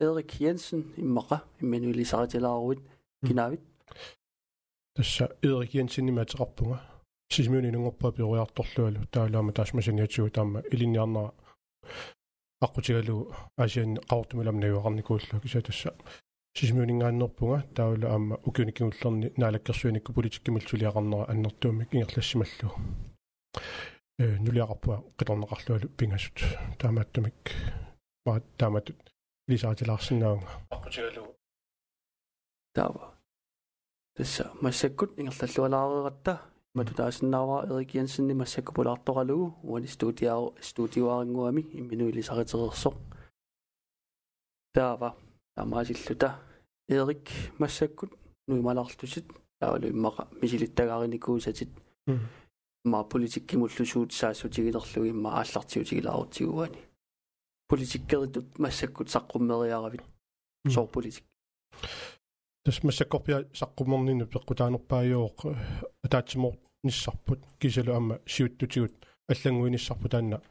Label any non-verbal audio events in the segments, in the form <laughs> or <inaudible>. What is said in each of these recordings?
Erik Jensen immaqa immanuilisaritilaaruvit kinaavit тасса Erik Jensen имаатеқарпунга сисмиуни нунгорпаа пиориарторлуалу таалаама таасмасаниатсугу таама илинниарнера аққутигалу асиан қаортумилам наюақарникууллу киса тасса сисмиунингааннерпунга тааула аама укуникигуллерни наалаккерсуаникку политиккимилсулиақарнера аннертуумик ингерлассималлу э нулиақарпуа қиторнеқарлуалу пингасут таамааттумик ма тааматут лисаатилаарсинаунга аққутигалу таава тасса массаккут ингерлаллуалаарератта матутаасиннааваа Эрик Jensen массакку пулаарторалугу уани студиаа студиуарингуами имминуилисаритерерсоқ таава таамаасиллута Эрик массаккут нуималаартусит таавалу иммаqa мисилиттагаариникуусатит ма политиккимуллусуут саассутигилерлуги имма ааллартиутигилаарутигуани политиккеритут массаккут саққуммериаравит соор политик тас массаккорпиа саққуммернину пеққутаанерпаайоқ атаатсимор ниссарпут кисалу амма сиуттутигут аллангуиниссарпу таанна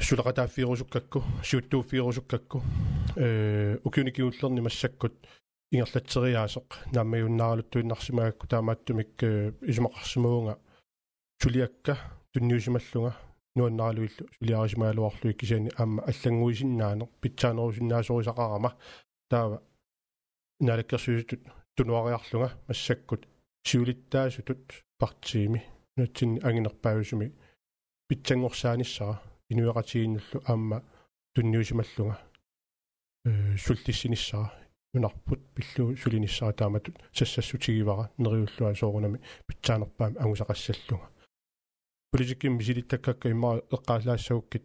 сулеқатааффиерусуккакку сиуттууффиерусуккакку э укуникиуллерни массаккут ингерлатсериаасеқ нааммаюннааралуттуиннарсимаагакку таамааттумик исумақарсимуунга сулиакка тунниусималлунга нуаннаралуиллу сулиарисимаалуарлуи кисаани аама аллангуисиннаанер питсаанерусиннаасорисақарама таава налаккерсуисутут тунуариарлунга массаккут сиулиттаасутут партиими нутсинни агинерпаависуми питсангорсааниссара инуеқатигиннуллу аама тунниусималлунга э султиссиниссара унарпут пиллу сулиниссара тааматут сассассутигивара нериуллуа соорунами питсаанерпаами агусақассаллунга политикким мисилиттаккакка имма эққаалаассагуккит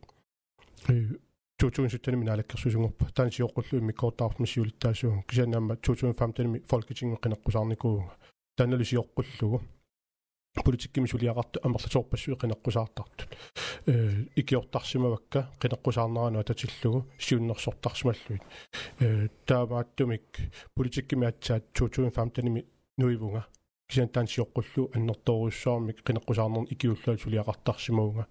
э 2017 минаалаккерсусунгорпа таан сиоққуллу иммиккоортаарфми сиулиттаасуун кисанаама 2015 фолкитинг қинеққусаарникууга таанналу сиоққуллугу политиккими сулиақарту амерлаторпассуи қинеққусаартартут э икиортарсимавакка қинеққусаарнерануа татиллугу сиуннерсортарсималлуит э таамааттумик. Политиккими атсаат 2015 нуивунга кисаан таан сиоққуллу аннерторуссуармик қинеққусаарнерн икиуллуат сулиақартарсимауга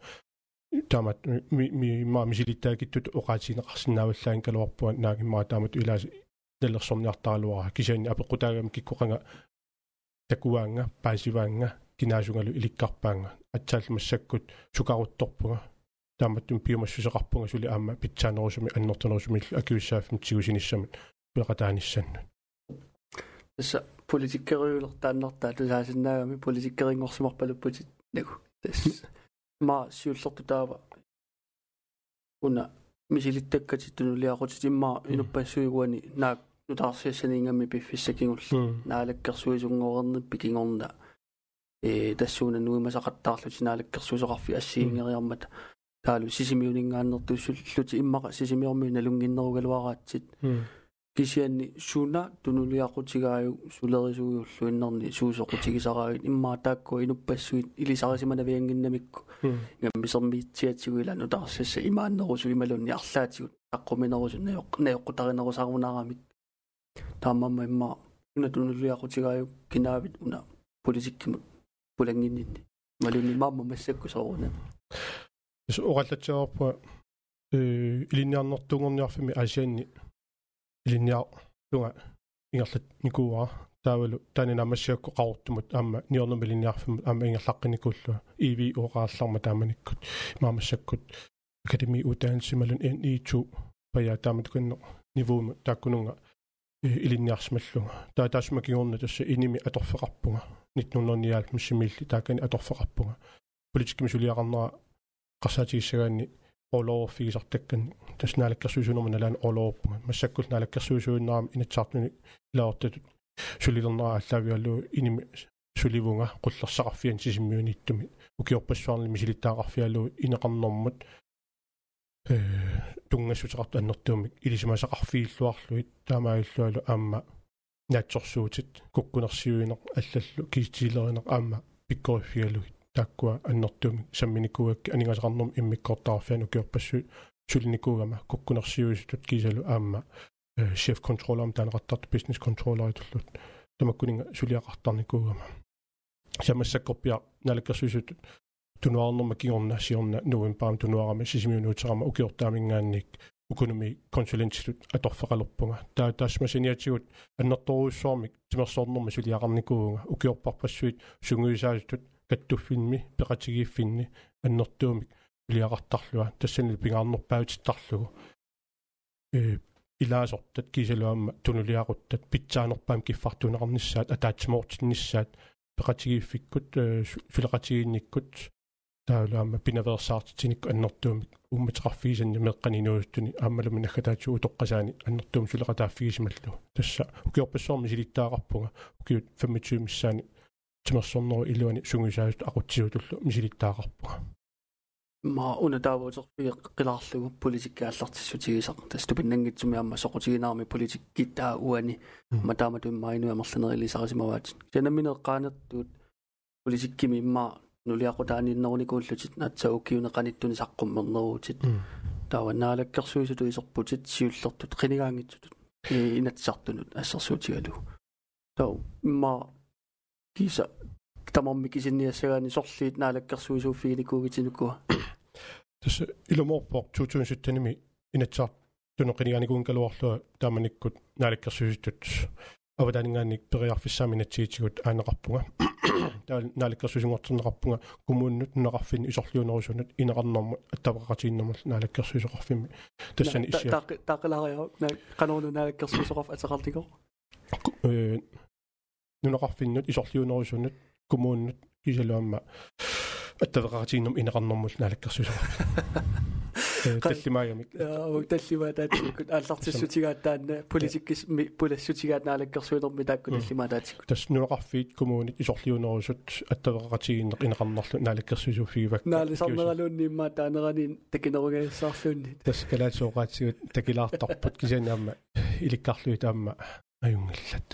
таамат ми ми ма мисилиттаагиттут оqaатинеқарсинааваллаан калуарпуа наагиммаа таамат илааси наллерсорниартаалуара кисаани апеқутаагам киккоқанга такуаанга паасиваанга кинаасунгалу иликкарпаанга атсаал массаккут сукарутторпуга тааматтум пиумассусеқарпунга сули аама питсаанерусуми аннортонерусуми акиуссааффим тигусиниссамут пеқатааниссанну тасса политиккериулертааннартаа тусаасиннаагами политиккерингорсимарпалуппутит нагу тасс ма сиуллерту таава уна мисилиттаккати тунулиақутит имма инуппассуигуани наак нутаарсиассанингамми пиффиссакингулла наалаккерсуисунгорерни пикингорна э тассууна нуимасақаттаарлути наалаккерсуисоқарфи ассиингериармата таалу сисимиунингааннертуссуллути иммаqa сисимиормиу налунгиннеругалуараатсит кисианни суна тунулиақутигааю сулерисуиуллу иннерни суусоқутигисараавит иммаа таакку инуппассуит илисарисиманавиангиннамикку гаммисермиитсиатсигуила нутаарсасса имааннерусу ималунни арлаатигут таққуминерусу наёқ наёққутаринерусаарунаарамит таамамма имма уна тунулиақутигааю кинаавит уна политиккимут пулангиннинни. Малунни маамма массакку сооруна ис ораллатсаорпа э илинниарнертунгорниарфими асианни илинниар тунга ингерлат никууара таавалу таанина амассиакку qaortumut аама ниорнум илинниарфим аама ингерлаққиникууллуа иви ооqaарларма тааманиккут маамассаккут академи утаансималун эн иту пая тааматкунно нивууми тааккунунга илинниарсмаллуга таа таасмакигорна тасса иними аторфеқарпунга 1990 миссимилли таакани аторфеқарпунга политиккими сулиақарнера қарсаатигиссагаанни олоорфигисартаккан таснаалаккерсуусунерма налаана олоорпунга массаккул наалаккерсуусууннерами инатсаартуни илаортатут сулилернера аллавиаллу иними суливунга qullersaqarfian sisimmiuniittumi ukiorpassuarni misilittaaqarfiallu ineqarnermut э тунгассутеқарту аннертуумик илисимасақарфииллуарлуит таамаиллуалу аама наатсорсуутит куккунерсиуинеқ аллаллу киитсилеринеқ аама пиккориффигалугит тааккуа аннертуумик самминикуугакки анигасақарнерм иммиккортаарфиану киорпассу сулиникуугама куккунерсиуисутут кисалу аама. Chef controller am таанеқартарт business controller итуллут тамаккунинга сулиақартарникуугама. Самассаккорпиа налаккерсуисут тунуарнерма кигорна сиорна нуимпаам тунуарама сисимиунуутерама укиортаамингаанник укунуми консулентсут аторфеқалерпунга таа таасмасиниатигут аннерторуussуармик тимерсоорнэрми сулиақарникуунга укиорпарпассуит сунгуисаасутут каттуффинми пеқатигииффинни аннертуумик сулиақартарлуа тассани пингаарнерпаутиттарлугу э илаасортат кисалуамма тунулиақуттат питсаанерпаам киффартунеқарнissaат атаатсимоортиннissaат пеқатигииффиккут филеқатигиинниккут таалаама пинаверсаартитиник аннертуумик умматеқарфигисанни меққанинууттуни ааммалуми наггатаатсу утоққасаани аннертуум сулеқатааффигисмаллу тасса укиорпассуарми силиттаагарпунга укиут 25 миссаани тимерсорнеру илуани сунгисаавут ақутсиутуллу мисилиттаагарпунга ма уна таавуутер қилаарлугу политиккааллартиссутигисақ тас тупиннангитсуми амма соқутигинаарми политиккиттаа уани матаама туммаинуа мерланерилисарисимаваат жанаминеққаанертуут политиккими имма нулиақутаанииннеруникууллутит наатсауккиунеқаниттуни саққуммернеруутит таава наалаккерсуисуту исерпутит сиуллертут қинигаангитсутут инатсартунут ассерсуутигалу. Тау имма киса тамарми кисинниассагаани сорлиит наалаккерсуисууффигиникуугитинуккуа тас илуморпор 2017-ними инатсаар тунеқиниганикуун калуарлуа тааманиккут наалаккерсуисуттут авадаанингаанник периарфиссааминатсиитигут аанеқарпунга таал наалаккерсуисунгортернеқарпунга кумууннут неқарфин исорлуунерусунут инеқарнэрму аттавақақатииннэрмул наалаккерсуисоқарфимми тассани исси таақилариа канорну наалаккерсуисоқарф атеқартиго э нунеқарфиннут исорлуунерусунут кумууннут кисалуамма аттавақақатииннэрм инеқарнэрмул наалаккерсуисоқарфимми <laughs> таллимаагамик аа таллимаа таатиккут ааллартиссутигааттаанна политиккис пулассутигаатнаалаккерсуинерми таакку таллимаа таатиккут тас нуақарфиит коммуунит исорлиунерусут аттавеқатигииннеқ инеқарнерлу наалаккерсуисуффигивак наалисарнералуунни таанеранин такинеругассаарлуунни тас калаатсооqaatsигут такилаартарпут кисаниамма иликкарлуи таамма аюнгиллат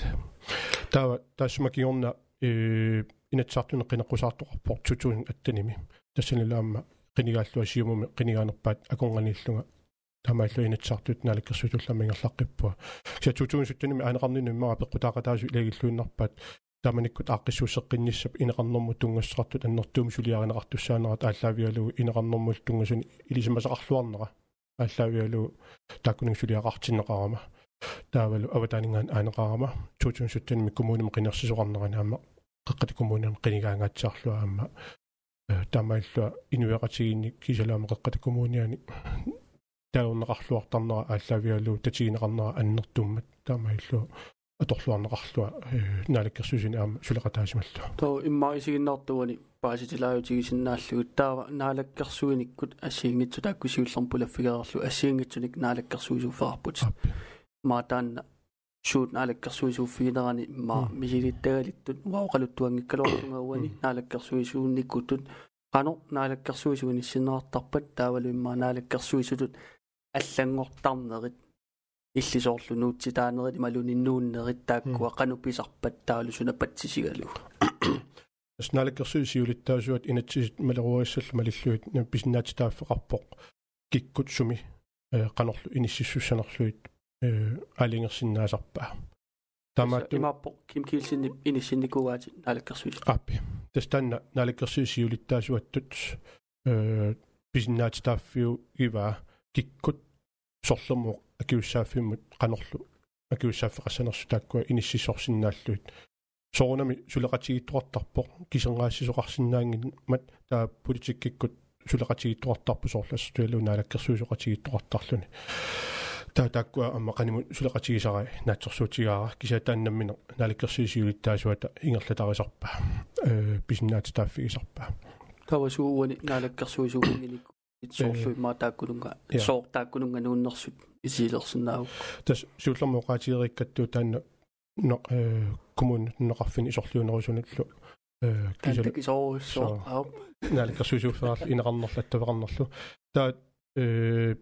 таава таасмакиорна э инатсаартуне қинеққусаартоқарпор тутуун аттаними тассанилаама qinigaallua siumuми qinigaanerpaat akongganiillunga тамааллу инатсартут налаккерсутулламингерлаққиппуа кися тутуунсуттаними аанеқарнину иммара пеққутаақатаасу илагиллуиннарпаат таманиккут ааққиссуусеққинниссап инеқарнэрму тунгассақартут аннертуум сулиаринеқартуссаанерат ааллаавиалугу инеқарнэрмул тунгасуни илисимасақарлуарнера ааллаавиалугу тааккунин сулиақартиннеқарама таавалу аватаанингаан аанеқарама тутуунсуттаними коммуним қинерсисоқарнеранаама қеққати коммуним қинигаангаатсаарлуа аама таамаиллуа инуяқатигинник кисалаама қеққата коммуниани таунеқарлуартарнера ааллавиалуу татигинеқарнера аннертуммат таамаиллуа аторлуарнеқарлуа наалаккерсусини аама сулеқатаасималлу тоо иммарисигиннаартуани пааситилааютигисиннааллугут таава наалаккерсуиниккут ассиингитсу тааккусиуллерм пулаффигерерлу ассиингитсуник наалаккерсуисуффаарпут маатаанна шуут наалаккерсуисууффигинерани ма мисилиттагалиттут уаоқалуттуангиккалуартунгауани наалаккерсуисуунниккутут qano naalakkерсуисуниссинеартарпат таавалу имма наалаккерсуисутут аллангортарнерит иллисоорлу нуутситаанерит малуниннууннерит тааккуа qanu pisarpat таалу сунапатсисигалу снаалаккерсуисиулиттаасуат инатсисит малеруассаллу малиллуит писиннаати тааффеқарпоқ киккут суми qanorlu iniссиссуссанерлуит алингерсиннаасарпаа тамаатту имааппо ким килсинни иниссинникугаати наалаккерсуис аппи тастанна наалаккерсуисиулиттаасуаттут э бисиннаати тааффиу ива киккут сорлуму акиуссааффиммут канорлу акиуссааффеқассанерсу тааккуа иниссисорсиннааллуит сорунами сулеқатигиттуартарпоқ кисенгаассисоқарсинаангин мат таа политиккиккут сулеқатигиттуартарпу соорлассутуалу наалаккерсуисоқатигиттуартарлуни та таккуа амма каниму сулеқатигисара наатсерсуутигаара кисаатааннаммина наликкерсиисиулиттаасуата ингерлатарисарпа э писиннаати тааффигисарпа тавасууани налаккерсуисуугиник итсоорлуи маа тааккулунга соор тааккулунга нууннэрсут исилерсинаау тас сууллэрмуоqaатиериккаттуу таанна но э коммун неқарфини исорлуунерусуналлу э кисала кисоорсоо аа налаккерсуисууфферал инеқарнерлаттавернерлу таа э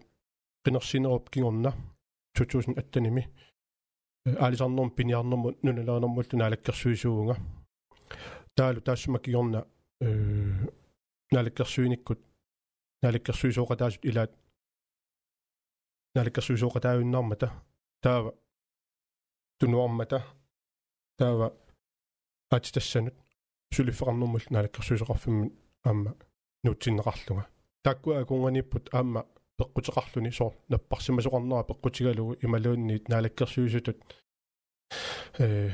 qinерсинеруп кигорна 2008-ними аалисарнерм пиниарнерму нуналаанермул тунаалаккерсуисууга таалу таассума кигорна э налаккерсуиниккут налаккерсуисооqataasut илаат. Налаккерсуисооqataаюннармата таава тунуармата. Таава атитассанут сулиффеқарнэрмул налаккерсуисоқарфиммит аама нуутсиннеқарлунга таккуа акунганиппут аама пеққутеқарлуни соор наппарсимасоқарнера пеққутигалугу ималуунниит наалаккерсуисутут э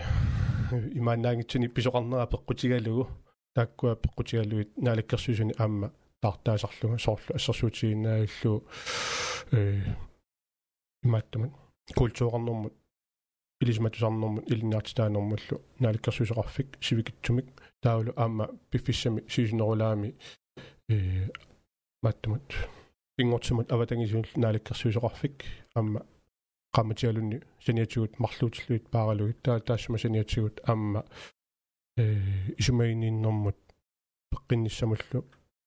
имаанаангитсуни писоқарнера пеққутигалугу тааккуа пеққутигалуит наалаккерсуисуни аама таартаасарлуга соорлу ассерсуутигинааиллу э имааттамат культуурнэрмут илисматусарнэрмут илинниартитаанэрмуллу наалаккерсуисеқарфик сивикитсумик таулу аама пиффиссами сисинерулаами э маттамат ингортсумат аватангисуул наалаккерсуисеқарфик аама qamatialunni saniatsugut marluutилluit paaraluit taa taassuma saniatsugut aamma э исумаининнэрмут пеққинниссамуллу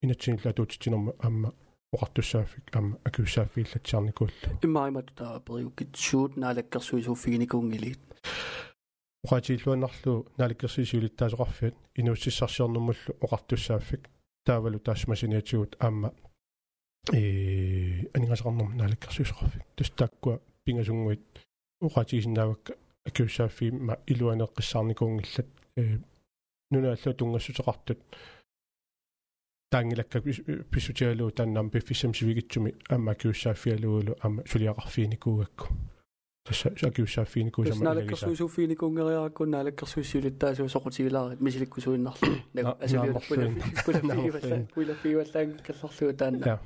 инатсинилла туутитсинерма аама оқартуссааффик аама акуссааффииллатсиарникуулла иммаримат таа периуккит суут наалаккерсуисуффигникуунгилит оқатииллуаннарлу наалаккерсуисиулиттаасоқарфиат инууссиссарсиорнуммуллу оқартуссааффик таавалу таассмасиниатигут аама э анингасақарнэрма наалаккерсуисоқарфик тустааккуа пингасунгуит оқатигисиннаавакка акуссааффиимма илуанеққиссаарникуунгиллат э нунааллу тунгассутеқартут таангилакка писсутиалуу таннам пиффисам сивигитсуми амма акуссааффиалуулу амма сулиақарфиникуугакку тасса акуссааффиникуу сама налаккерсуисуффиникунгериараккун налаккерсуиссулиттаасуу соқутигилаарит мисиликкусуиннарлу нагу асулиулаппула пулафиуаллаан калларлуга таанна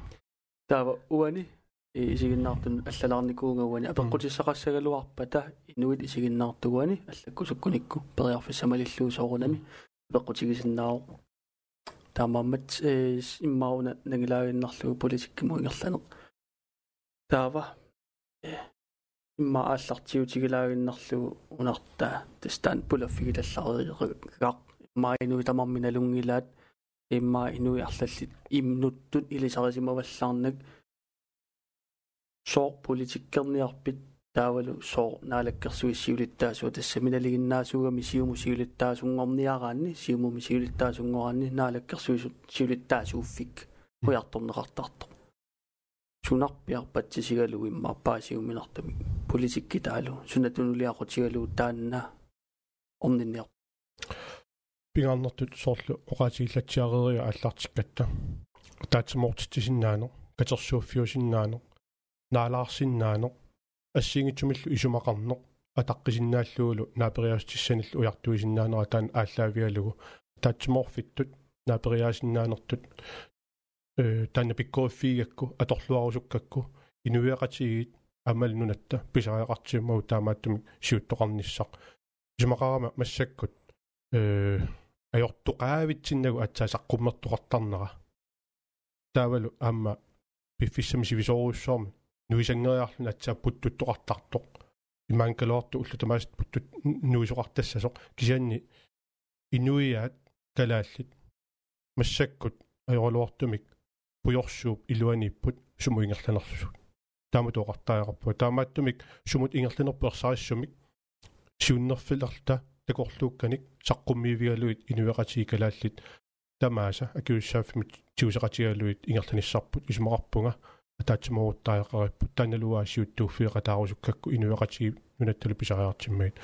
таава уани исигиннаартун аллалаарникуугауани апеққутиссақассагалуарпата инуит исигиннаартугуани аллаккусуккуникку периарфиссамалиллуу соорунами апеққутигисиннаау таамааммат иммауна нагилаагиннарлугу политиккиму ингерланеқ таава имма ааллартиутигилаагиннарлугу унартаа тастаан пулаффигилаллариеқаақ имма инуи тамарминалунгилаат имма инуи арлаллит имнуттут илисарисимаваллаарнак соор политиккерниарпит таавалу соор наалаккерсуиссиулиттаасуа тассаминалигиннаасуугами сиуму сиулиттаасунгорниараанни сиуму сиулиттаасунгораанни наалаккерсуисут сиулиттаасууффик уярторнеқартарто сунарпиарпатсисигалу иммааппаасиуминартами политикки таалу сунатунулиақутигалу таанна орнинниар пигарнертут соорлу оqaатигиллатсиарериа аллартиккатта таатсимоортитсиннаано катерсууффиусиннаано наалаарсиннаано ассингитсумиллу исумақарнеқ атаққисиннааллуулу наапериаастиссаниллу уяртуисиннаанера таан ааллаавиалугу таатсимоорфиттут наапериаасиннаанертут э таана пиккориффигакку аторлуарусуккакку инуиақатигит амал нунатта писариақартиммау таамааттуми сиуттоқарниссақ исумақарама массаккут э ajortuqaavitsinnagu atsaasaqqummерtuqartarnera таавалу аама пиффиссами сивисоруссуарми нуисангериарлун атсаа путтуттоқартартоқ имаанкалуарту уллутамаast путтут нуисоқартассасоқ. Кисианни инуиаат калааллит. Массаккут ajorluartumik пуйорсууп илуаниппут суму ингерланерлусут таамат оqartaajarpua таамааттумик сумут ингерланерпуерсариссумик сиуннерфилерта такорлуукканик саққуммиивигалуит инуеқатии калааллит тамааса акиуссааффимит тиусеқатигалуит ингерланиссарпут исмақарпунга атаатсиморуттаақариппут таналуаа сиуттууффиэқатаарусуккакку инуеқатиги нунаттулу писариартиммаит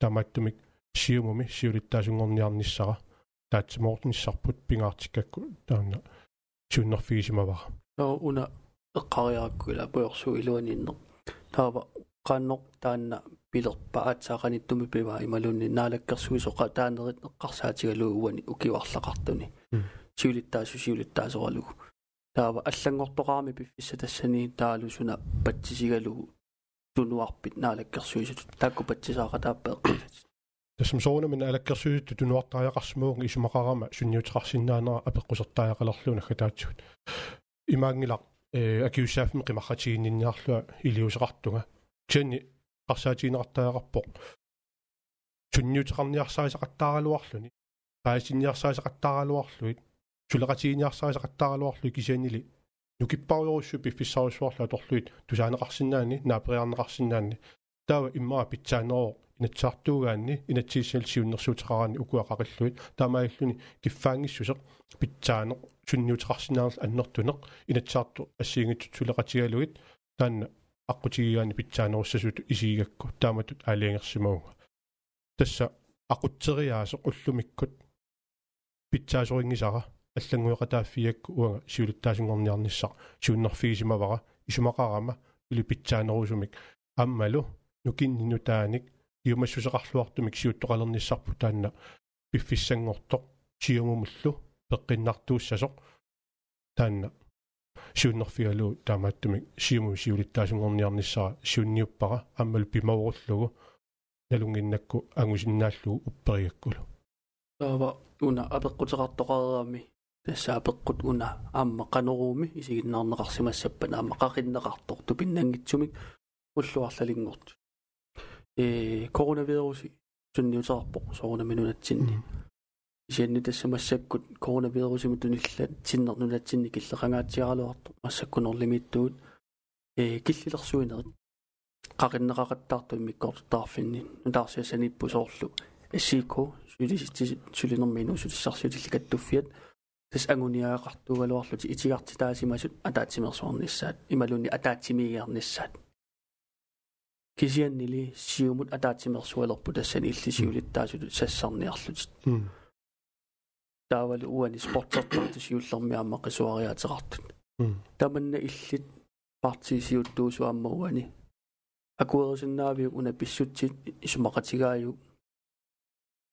таамааттумик сиумуми сиулиттаасунгорниарниссара таатсимоортниссарпут пингаартиккакку таана сиуннерфигисимавара тоо уна эққариараккуила пуерсуу илуаниннер таава qaannoq taanna pilerpa aatsaaqanittumi piva imalunni naalakkersuisoqa taannerit eqqarsaatigaluu uani ukiuarlaqartuni siulittaasu siulittaasoralugu таава аллангортоqaarmi пиффисса тассани таалусуна патсисигалугу тунуарпит наалаккерсуисут таакку патсисаақатааппе тассам соорнамин алаккерсуисут тунуартариақарсмууг исумақарама сунниутеқарсинаанера апеққусертариақалерлуна хатаатсут имаангилақ э акиуссаафми қимарратигиннинниарлуа илиусеқартунга чани қарсаатигинеқартариақарпоқ сунниутеқарниарсаисақаттааралуарлуни паасинниарсаисақаттааралуарлуит сулеқатигиниарсаисақаттааралуарлу кисианили нукиппаруйоруссу пиффиссарусуарлу аторлуит тусаанеқарсинаани наапериарнеқарсинаани таава иммаа питсаанероо инатсаартуугаанни инатсииссал сиуннэрсуутеқараани укуақариллуит. Таамаиллуни киффаангиссусеқ питсаанеқ сунниутеқарсинаарл аннертунеқ инатсаарту ассиингитсут сулеқатигалуит таанна аққутигигаани питсаанеруссасут исигакку тааматут аалиангерсимауга тасса ақутсериаасеқ уллумиккут питсаасорингисара аллангуйqataaффиакку уага сиулиттаасингорниарниссақ сиуннерфигисимавара исумақарама или питсаанерусумик аммалу нукиннинутааник иумассусеқарлуартумик сиуттоқалерниссарпу таанна пиффиссангорто сиумумуллу пеққиннартууссасоқ таанна сиуннерфигалу таамааттумик сиуму сиулиттаасунгорниарниссара сиунниуппара аммалу пимаворлугу налунгиннакку ангусиннааллугу уппериаккулу. Таава уна апеққутеқартоқареами тасса апеққут уна аама қанеруumi исигиннаарнеқарсимассаппана аама қақиннеқартор тупиннангитсумик уллуарлалингорт. Э коронавируси сунниутерарпоқ соорунаминунатсинни исианни тассамассаккут коронавирусими туниллат синнернунатсинни киллеқангаатсиаралуарту массаккунерлимиттуут э киллилерсуинерит қақиннеқақаттаарту миккортартаарфинни нутаарсиасаниппу соорлу ассико сулисити сулинермину сулиссарсутилликаттуффиат тас агуниаақартугалуарлути итигартитаасимасут атаатсимерсуарниссаат ималуни атаатсимигиарниссаат кисианнили сиумут атаатсимерсуалерпу тассани иллисиулиттаасулу сассарниарлутит таавал уани спортертарти сиуллермиаама qisuariaateqartut таманна иллит партисиуттуусуаммауани акуерсиннаавиу уна писсутсит исумақатигааю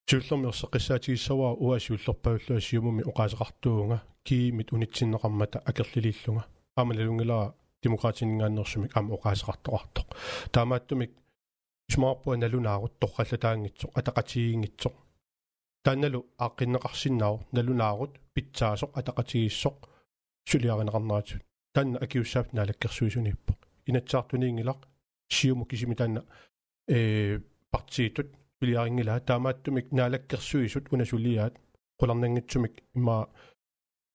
сиуллермиорсеққиссаатигиссаваа уасиуллерпавуллуа сиумуми оqaасеқартуунга киимит унитсиннеқармата акерлилииллунга аамалалунгилаа демократингааннерсумик аама оqaасеқартоқартоқ таамааттумик исмаарпуа налунаарут торраллатаангитсоқ атақатигингитсоқ таанналу ааққиннеқарсиннаау налунаарут питсаасоқ атақатигиссоқ сулиаринеқарнаатут таанна акиуссаап наалаккерсуисуниппо инатсаартуниингилақ сиуму кисими таанна э партиитут пилиарингилаа таамааттумик наалаккерсуисут унасулиаат qulарнангитсумик имма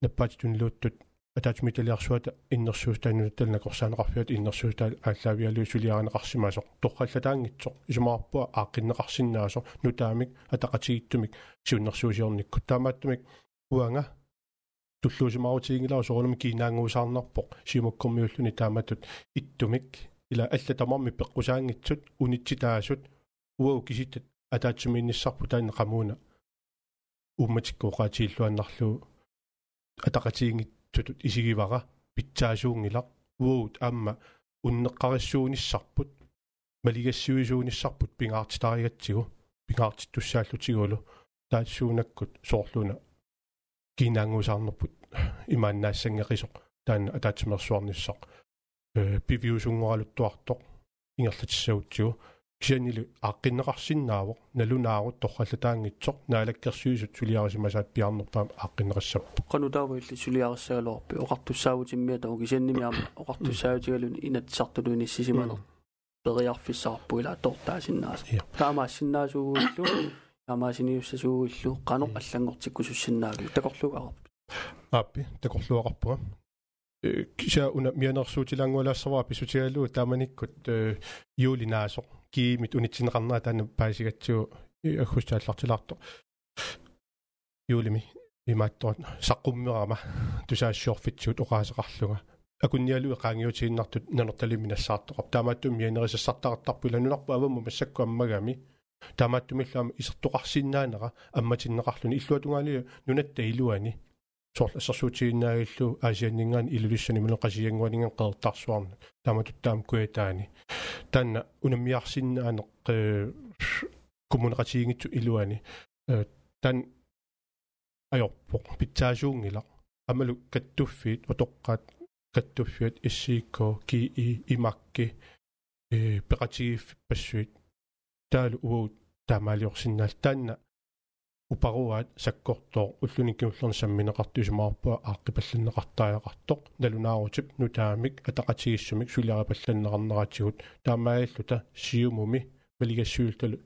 наппаатитунилууттут атаатмиталиарсуата иннерсуустаану корсаанеқарфиат иннерсуустаа ааллаавиалуу сулиаранеқарсимаасоқ торхаллатаангитсоқ исумаарпуа ааққиннеқарсинаасоқ нутаамик атақатигиттумик сиуннерсуусиорникку таамааттумик уанга туллуусимаарутигилаа соорнами кинаангуусаарнарпоқ симуккормиуллуни тааматут иттумик ила аллатамарми пеққусаангитсут унитситаасут уау киситтат атаатсимиинниссарпу таанна qamуuna умматиккуоqaатииллуаннарлуу атақатигингиттутут исигивара питсаасуунгилақ уут аама уннеққариссуунissarput малигассуисуунissarput пингаартитаригатсигу пингаартиттуссааллутигулу таатсуунаккут соорлуна кинаангусаарнерпут имааннаассангеқисоқ таана атаатсимерсуарниссақ э пивиусунгоралуттуартоқ ингерлатиссагутсигу кисанилу ааққиннеқарсиннаавоқ налунаарут торраллатаангитсоқ наалаккерсуисут сулиарисимасаат пиарнерпаам ааққиннеқассаппу qanutaavailli suliarissaaluarpi oqartussaavutimmiata ukisannimiama oqartussaautigaluni inatsartuluuni sisimaler periarfissarpu ila tortaasinnaasa taamaassinnaasuugullu таамаасиниуссасууиллу qanoq аллангортиккусуссиннаагу такорлугаарпи ааппи такорлуақарпуга киса уна мианерсуутилангуалаассаваа писутигалуу тааманиккут юулинаасоқ киимит унитсинеқарнаа таана паасигатсуу аггустааллартилаарто юулими имааттуат саққуммерама тусаассуорфитсуут оqaасеқарлуга акунниалуи qaangiutiinnartut нанерталими нассаартоқап таамааттум мианерисассартақартарпу ланунарпу авамму массакку аммагами. Таамааттумиллаама исертоқарсиннаанера амматиннеқарлуни иллуатунгаали нунатта илуани сорл ассерсуутигиннаагиллу аасианнингаани илулиссани мунеқасиангуанинга қеэртарсуарна тааматут таам куятаани таанна унаммиарсиннаанеқ коммунеқатигингитсу илуани. Таан ajorpoq pitsaasuungilaq amalu kattuffiit otoqqaat kattuffiat issiikko ki i imakki e peqatigiffipassuit taalu uut taamaaliorsinnaal taanna uparuaat sakkortoo ullunikkiullernissammineqartuisumaarpua aaqqipallanneqartaajaqartoq nalunaarutik nutaamik ataqatigissumik suliarapallanneqarneratigut taamaailluta siumumi maligassuultalu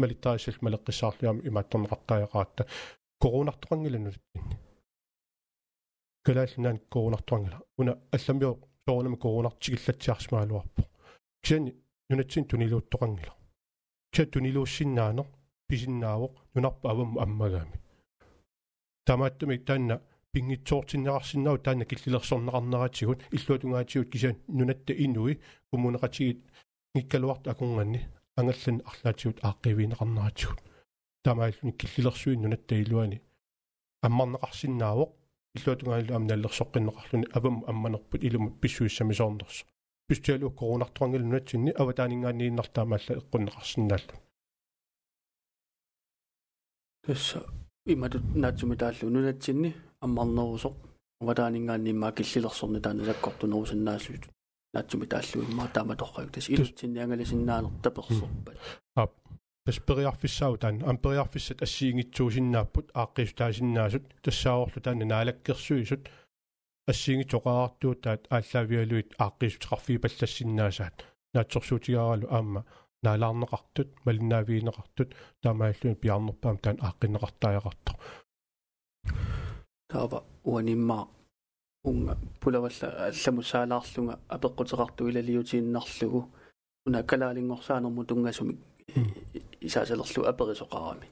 малиттаасал малеққиссаарлуам имаатторнеқартаajaqaatta коронартоқангиланулаттинни калааллунаан коронартоқангила уна алламио соорнами коронартигиллатсиарсмаалуарпо кисани нунатсин тунилууттоқангила. Киса тунилууссиннаанер писиннаавоқ нунарпа авам аммагаами тамааттуми таанна пингитсоортиннеқарсиннау таанна киллилерсорнеқарнератигут иллуатунгаатигут киса нунатта инуи кумунеқатигит ngikkaluart akunganni ангаллан арлаатигут ааққивиинеқарнератигут таамааллуни киллилерсуин нунатта илуани. Аммарнеқарсинаавоқ иллуатунгаалу амналлерсоққиннеқарлуни авам амманерпут илумут писсуиссамисоорнерсо пистиалу коронартуангил нунатсинни аватаанингааннииннартаамаалла эққуннеқарсинааллу тасса иматут наатсуми тааллу нунатсинни аммарнерусоқ аватаанингааннимаа киллилерсорни таана саккортунерусиннаасуут наатсуми тааллу иммаа таама торрак тас илутсинни ангаласиннаанер таперсорпат ап. Тас периарфиссау таан ам периарфиссат ассиингитсуусиннааппут ааққиустаасиннаасут тассааорлу таана наалаккерсуисут ассиингитоқаартуу таат ааллаавиалуит ааққиустеқарфии паллассиннаасаат наатсорсуутигаралу аама наалаарнеқартут малиннаавиинеқартут таамааллуни пиарнерпаам таан ааққиннеқартааяқарто таава уанимма унга пулавалла алламусаалаарлунга апеққутеқарту илалиутииннарлугу уна калаалингорсаанерму тунгасумик исаасалерлу аперисоқарами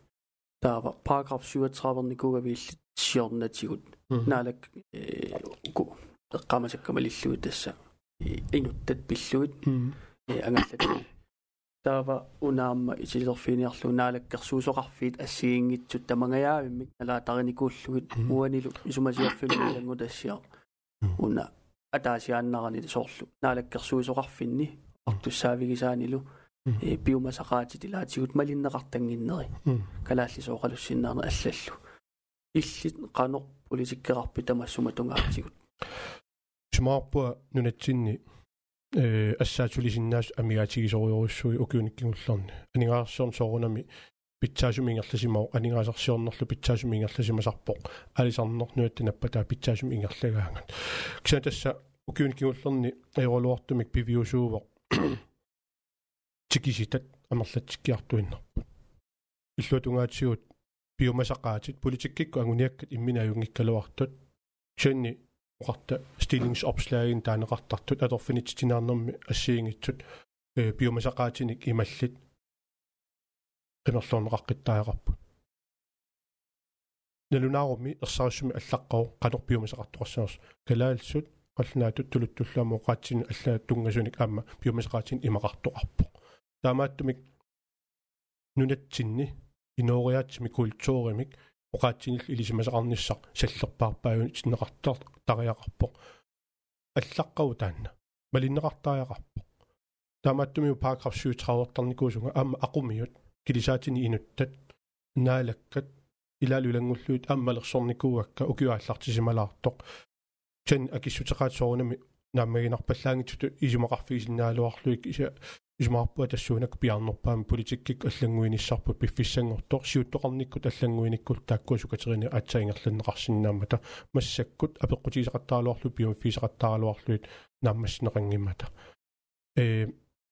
таава параграф 37 кугавиилли сиорнатигут наалак ку эққамасаккамалиллуит тасса инуттат пиллуит ангаллат таава унаама исилерфиниарлу наалаккерсуусоқарфиит ассигингитсут тамангаyaavimмик налаатариникууллугит уанилу исумасиарфимми лангу тассиа уна атаасиааннарани соорлу наалаккерсуусоқарфинни артуссаавигисаанилу э биомасақаатит илаатигут малиннеқартангиннери калааллисооқалуссиннаарне аллаллу иллит қанор политиккеқарпи тамассума тунгаартигут смаарпуа нунатсинни э ассаатулисиннаас амигаатигисориоруссуи укиуниккигуллерни анигаарсиорн соорунами питсаасумингерласимау анигаасарсиорнерлу питсаасумингерласимасарпоқ алисарнер нуаттинаппатаа питсаасум ингерлагаангат киса тасса укиуниккигуллерни аеролуартумик пивиусуувоқ тикиситат амерлатсиккиартуиннерпут иллуатунгаатсигут биомасақаатит политиккикку агуниаккат имминаюнгиккалуартут кианни оқарта стилингсопслагин таанеқартартут аторфинитсинаарнэрми ассиингитсут. Э биомасақаатиник ималлит. Qimерлуунеқаққиттаақарпут налунаарумми ерсаруссуми аллаққау қанор биомасақартоқарсаарс калаалсут қаллнаатут тулуттуллааму qaatsin аллаа тунгасуник аама биомасақаатин имақартоқарпо таамааттумик нунатсинни инориаатсими культууримик оқаатсинил илисимасақарниссақ саллерпаарпааюн синнеқартар тариақарпо аллаққау таанна малиннеқартааяқарпо таамааттумиу параграф 37 аама ақумиут. Килисаатини инуттат. Наалаккат. Илаалулангуллуут аммалерсорникууакка укиуааллартисималаартоқ чан акиссутеқаат соорунами нааммагинарпаллаангитсуту исумақарфигисиннаалуарлуик иса исмаарпуа тассуунак пиарнерпаами политиккик аллангуиниссарпут пиффиссангортоо сиуттоқарниккут аллангуиниккут тааккуа сукатерине атсаингерланнеқарсинаамата массаккут апеққутисақаттаалуарлу пиумфисақаттаалуарлуит нааммассинеқангиммата э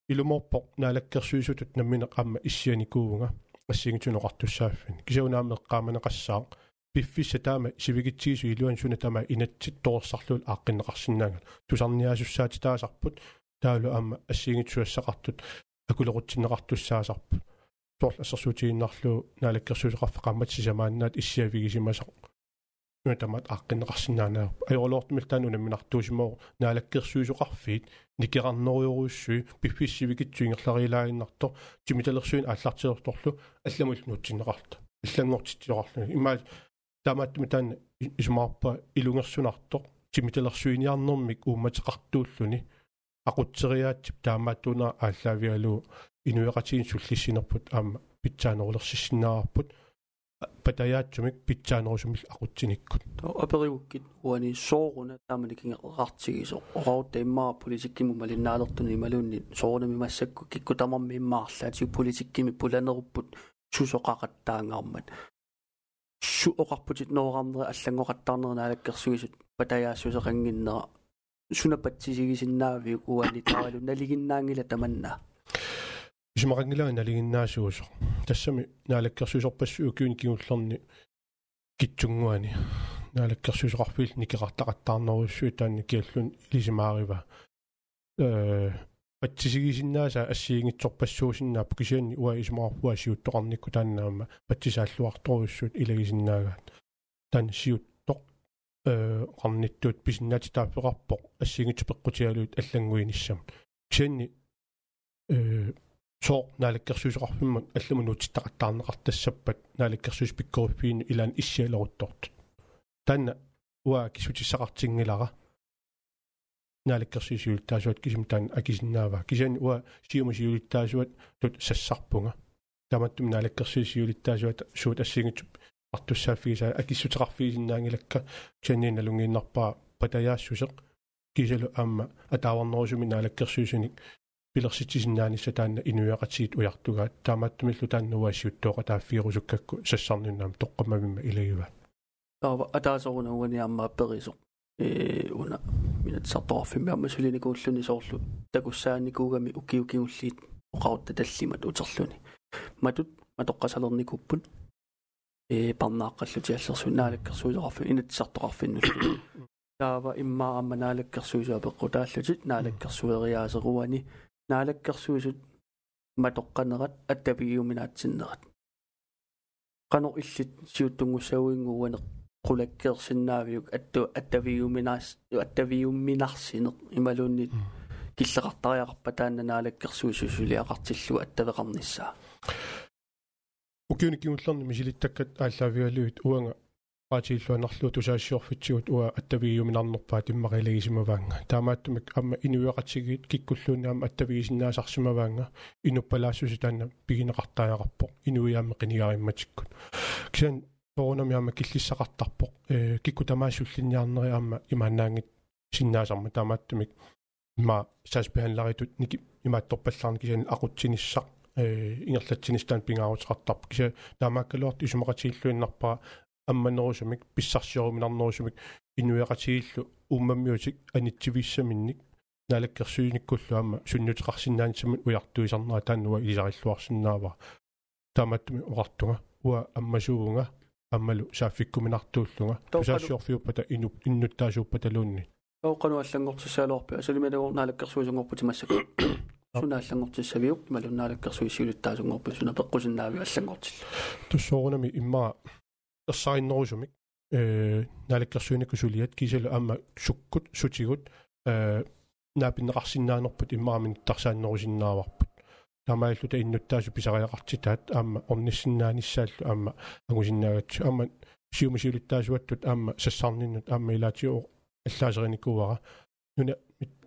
илуморпо наалаккерсуисутут намминеқ аама иссианикуунга ассигитунеқартуссааффин кисаунаамеққааманеқассаа пиффисса таама сивигитсиису илуан суна тама инатсит тоорсарлуул ааққиннеқарсинаангат тусарниасуссаати таасарпут таалу аама ассигитсуассақартут акулеқутсинеқартуссаасарпут тоорл ассерсуутигиннарлу наалаккерсуусеқарфа қаммат сисамааннаат иссиавигисимасақ. Нутамат аққиннеқарсинаанаа аёрлоортмил таanu наминартуусимоо наалаккерсуусоқарфиит никеқарнериоруссуи пиффиссивигитсуингерлариилаагиннарто тимиталерсуин ааллартиорторлу алламул нутсинеқарта иллангортитсиоқарлу имаа таамааттми таан исмаарпа илунгерсунарто тимиталерсуиниарнэрмик уумматеқартууллуни aqutseriaatip taamaattuuna ааллаавиалу инуяqatiin суллиссинерпут аама питсаанерулерсиссинаарпут патаяатсумик питсаанерусумил aqutsinikкут апериуккит уани сооруна тааманикингеқартигисо ораута иммаа политиккиму малиннаалертуни ималуунни соорунами массакку кикку тамарми иммаарлаати политиккими пуланеруппут сусоқақаттаангаармат су оқарпутит ноорарнери аллангоқаттаарнернаалаккерсуисут патаяассусеқангиннера сунапатсисигисиннаави уани таалу налигиннаангила таманна. Исмарангилаа налигиннаасуусо тассами наалаккерсуисорпассуу кюни кигуллерни китсунгуани наалаккерсуисоқарфил никеқартақаттаарнеруссуу таанни киаллун илисимаарива. Э патсисигисиннааса ассиингитсорпассуусиннаап кисианни уа исмаарпуа сиуттоқарникку тааннаама патсисааллуарторуссуут илагисиннаагаат таан сиут qarnittuut pisinnaati taappeqarpoq ассигит пеққутиалуит аллангуиниссам кианни э соо наалаккерсуусеқарфиммат алламунуутиттақаттаарнеқартассаппат наалаккерсуус пиккоруппиин илаан иссиалеруттортут таанна уа кисутиссақартингилара naalakkersiisiulitaasuat kisum taan akisinaava kisan uа сиумасиулиттаасуат тут сассарпунга таматтум naalakkersiisiulиттаасуат суут ассигитсуп артуссааффигиса акиссутеқарфигисиннаангилакка кианнииналунгииннарпаа патаяассусеқ кисалу аама атааварнерусуми naalakkersiisuник пилерситсисиннаанисса таанна инуяқатигит уяртугаат таамааттумиллу тааннуассиуттооqa тааффиерусуккакку сассарниннаам тоққамавимма илагива таава атаасоруна уаниаммаа перисо э уна минатсарторфимми амма сулиникууллуни соорлу такуссааникуугами укиукиуллиит оқарутта таллимат утерлуни матут матоққасалерникуппут э парнааққаллути аллерсу наалаккерсуисоқарфи инатсартоқарфиннуллу таава иммаа амма наалаккерсуисуа пеққутааллутит наалаккерсуериаасеруани наалаккерсуисут матоққанерат аттапигиуминаатсиннерат qano illit siutungussauinguuaneq qulakkeersinnaaviyuk attu attaviyuminaas attaviyumminarsineq imaluunnit киллеқартариақарпа таанна наалаккерсуусусулиақартиллу аттавеқарнissaа укиуниккиуллерни мисилиттаккат ааллаавиалуит уанга qaatiilluanarlu tusaassiorfitsigут уа аттавигиуминарнерпаа тиммақилагисимаваанга таамааттумик амма инуиақатсигиит киккуллууннаама аттавигисиннаасарсимаваанга инуппалаассуси таанна пигинеқартааяқарпо инуиаама қинигаримматиккут кисан поонамиама киллиссақартарпо э кикку тамаассуллинниарнери аама имаанаангит синнаасарма таамааттумик има саасбианларитут ники имаатторпаллаарни кисан aqutsinissaa э ингерлатсинистаан пингаарутеқартарп киса таамааккалуарт исумақатииллуиннарпаа амманерусумик писсарсиоруминарнерусумик инуяқатигиллу уммаммиутик анитсивиссаминник налаккерсуиниккуллу аама суннутеқарсиннаанисамут уяртуисарнера тааннуа илисариллуарсинаава тааматтуми оqartunga уа аммасуунга аммалу сааффиккуминартууллунга тусаассиорфиуппата инуп иннуттаасууппата луунни тооқану аллангортиссаалуарпи асалималугор налаккерсуисунгорпути массак сунааллангортиссавиук малуннаалаккерсуисиулиттаасунгорпу суна пеққусиннаави аллангортилла туссоорунами иммаа ерсариннерусумик э налаккерсуиникусулиат кисалу аама суккут сутигут э наапиннеқарсинаанерпут иммаамин тарсааннерусиннааварпут тамааллута иннуттаасу писариақартитаат аама орниссиннааниссааллу аама агусиннаагатсу аама сиумисиулиттаасуаттут аама сассарниннут аама илаатиу аллаасериникуара нуна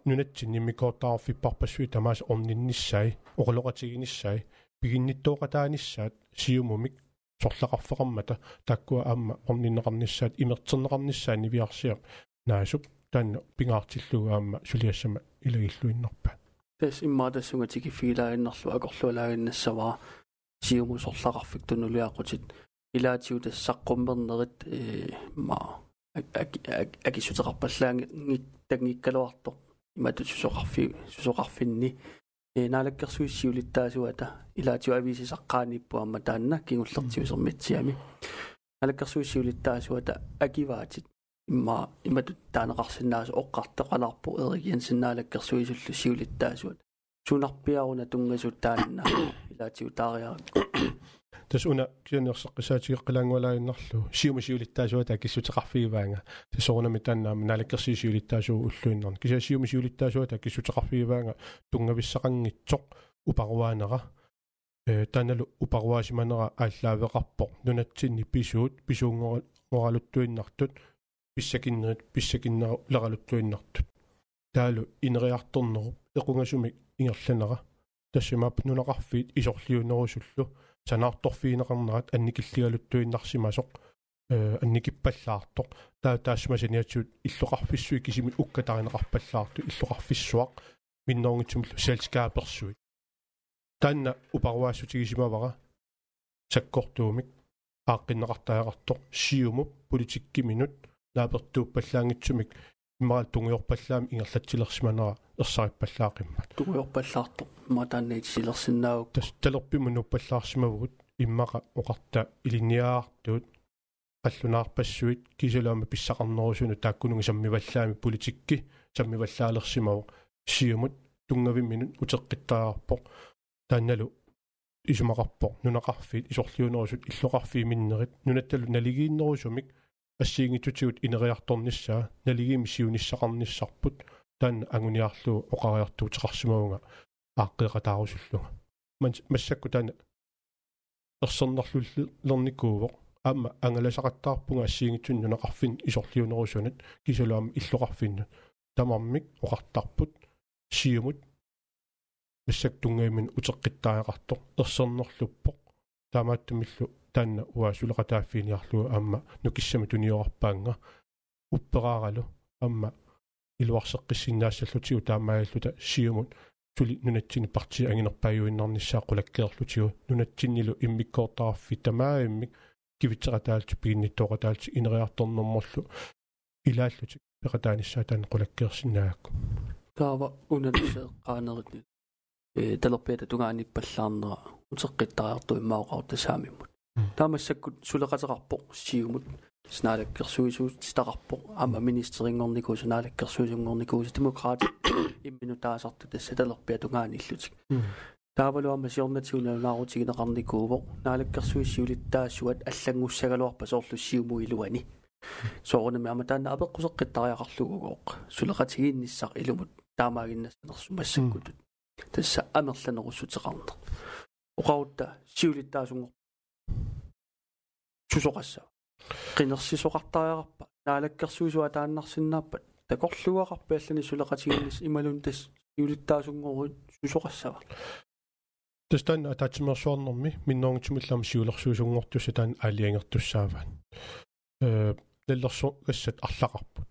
нунатсин ниммикоортаарфиппарпассуи тамаас орнинниссай оқулоқатигиниссай пигинниттоқатааниссаат сиумумик сорлақарфеқармата таккуа аама орниннеқарниссаат имертернеқарниссаа нивиарсиа наасуп таанна пингаартиллуга аама сулиассама илагиллуиннарпа тас иммаатассунга тикиффигилаагиннарлу акорлуалаагиннассаваа сиуму сорлақарфик тунулиақутит илаатиу тассаққуммернерит э ма акисутеқарпаллаанги тагниккалуарто ما تسوقرفي تسوقرفني هنا إيه، لك سويسي ولتا سواتا إلى تيو أبي سي سقاني بو ام تانا كي ولتي سميتي امي هنا لك سويسي ولتا سواتا أكي فاتي ما ما تانا قرسنا اوقرت قلا بو اريان سنا لك سويسي سي ولتا سواتا شو نربيا ونا تانا إلى تيو تاريا тас уна кианерсаққисаатигеққилаангуалаагиннарлу сиумасиулиттаасуата киссутеқарфигиваанга тасорунами тааннаама налаккерсисиулиттаасуу уллуиннарни кисасиумасиулиттаасуата киссутеқарфигиваанга тунгависсақангитсоқ упаруаанера э таналу упаруаасиманера ааллаавеқарпо. Нунатсинни писуут писуунгоралуттуиннартут писсакиннерит писсакиннеру лералуттуиннартут таалу инериарторнеру эқунгасумик ингерланера тассимаап нунақарфиит исорлиунерусуллу санаарторфиинеқарнерат анникиллигалуттуиннарсимасоқ э анникиппаллаартоқ таа таассмасаниатсуут иллоқарфиссуи кисимит уккатаринеқарпаллаарту иллоқарфиссуақ минноонгитсумлу селскааперсуит таанна упаруаассутигисимавара саккортуумик ааққиннеқартааяқарто сиумуп политиккиминут наапертууппаллаангитсумик иммаал тунгиорпаллаами ингерлатсилерсиманера ерсариппаллаақиммат тунгиорпаллаарто матааннит силерсиннааук тас талерпиму нуппаллаарсимавгут иммаqa оқарта илиниаартуут қаллунаарпассуит кисалаама писсақарнерусуну тааккунуги саммиваллаами политикки саммиваллаалерсимаву сиумут тунгавимминут утеққиттаарпо таанналу исумақарпо нунақарфиит исорлиунерусут иллоқарфии миннерит нунатталу налигииннерусумик ассиингитутигут инериарторниссаа налигиими сиуниссақарниссарпут таан агуниарлуу оқариартуутеқарсимавунга ааққиқатаарусуллунга ман массакку таана ерсернерлуллерникууво аама ангаласақаттаарпунга ассиингитсуннунеқарфин исорлиунерусунат кисалуама иллоқарфиннут тамармик оқартарпут сиумут массак тунгаймин утеққиттааеқартоқ ерсернерлуппоқ таамааттумиллу таанна уа сулеқатааффиниарлуа аама нукиссами туниорпаанга упперааралу амма илуарсеққиссиннаассаллутигу таамааллута сиумут тули нунатсини парти ангинерпааюиннарниссаа qulakkeerlutigu нунатсиннилу иммиккоортараффи тамааиммик кивитсеқатаалти пигинниттоқатаалти инериарторнэрморлу илааллутик пеқатааниссаа таан qulakkeersinnaakku таава уналисеэққаанеритни э талерпиата тугааниппаллаарнера утеққиттариарту иммаоқарта саамиммут таамассаккут сулеқатеқарпо сиумут Снаалаккерсуисуут тақарпо ама министерингорникуу снаалаккерсуисунгорникуу демократи иммину таасарту тасса талерпиа тугааниллутик таавалуама сиорнатигунааруутигинеқарникууво наалаккерсуиссиулиттаассуат аллангуссагалуарпа соорлу сиуму илуани соорнами ама таана апеққусеққиттариақарлугугооқ сулеқатигиинниссақ илумут таамаагиннассанерсу массаккутут тасса амерланеруссутеқарнер оқаутта сиулиттаасунгор сусоқассаа qinерсисоқартариарпа наалаккерсуисуа тааннарсиннааппат такорлуақарпи аллани сулеқатигиннис ималун тас сиулиттаасунгоруит сусоқассава тастан атаатимерсуарнэрми минноongtumillam сиулерсуусунгортусса таан аалиангертуссааваан э неллерсо гассат арлақарпут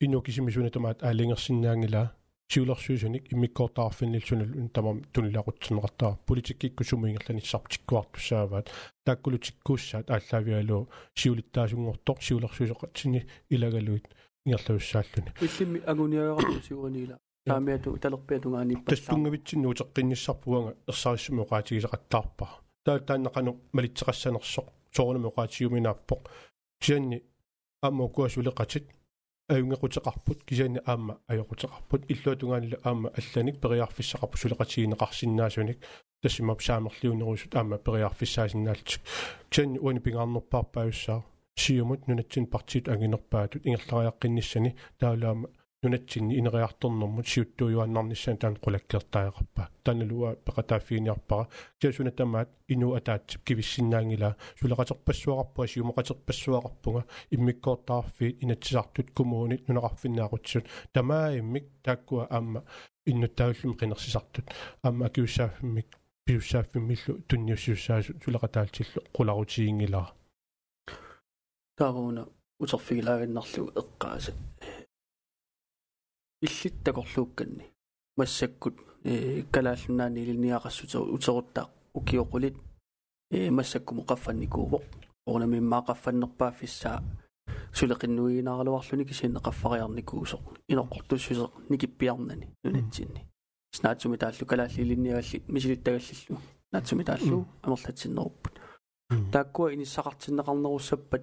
инну кисимисуна тамаат аалиангерсиннаангила сиулерсуусуник иммиккоортаарфиннил сунал тамам тунлақутсинеқартаа политиккикку сумингерланissarptikkuartussааваат тааккулутиккууссаат ааллаавиалу сиулиттаасунгортоқ сиулерсуусоқатсини илагалуит. Ингерлависсааллуни иллимми агуниаеқарту сиуранила таамиату талерпиатунгаани тассунгавитсинну утеққинниссарпуанга ерсаариссами оqaатигисеқаттаарпа таа тааннақану малитсеқассанерсоқ соорнами оqaатигуминааппоқ кианни аммо куасулеқатит аюнгеқутеқарпут кисаани аама ajоқутеқарпут иллуатунгаанила аама алланик периарфиссақарпу сулеқатигинеқарсинаасуник тассимап саамерлиунерусут аама периарфиссаасиннаалтик кисаани уани пингарнерпаарпааюссаа сиумут нунатсин партиит ангинерпаатут ингерлариаққинниссани таулаама нунатсинни инериарторнэрмут сиуттуйуаннарнissaан таан qulakkertaaeqarpa таналуа пеқатааффиниарпара киасуна тамаат инуу атаатсип кивиссиннаангила. Сулеқатерпассуақарпуа сиумақатерпассуақарпунга иммиккоортаарфиит инатсисартут кумуунит нунеқарфиннаақутсут тамааиммик тааккуа аама иннуттауллум қинерсисартут аама акиуссааффиммик пиуссааффиммиллу тунниуссиуссаасу сулеқатаалтиллу қуларутиингилара таавуна утерфигилаагиннарлу эққааса иллиттакорлуукканни массаккут э калааллунаани илниақассутер утеруттаа укиоқулит. Э массаккуму қаффанникуувоқ орнамиммаақаффаннерпааффиссаа сулеқиннуигинааралуарлуни кисинне қаффариарникуусоқ иноққортуссусеқ никиппиарнани нунатсинни. Снаатсуми тааллу калаалли илинниагалли мисилиттагаллиллу наатсуми тааллу амерлатсиннеруппут тааккуа иниссақартиннеқарнеруссаппат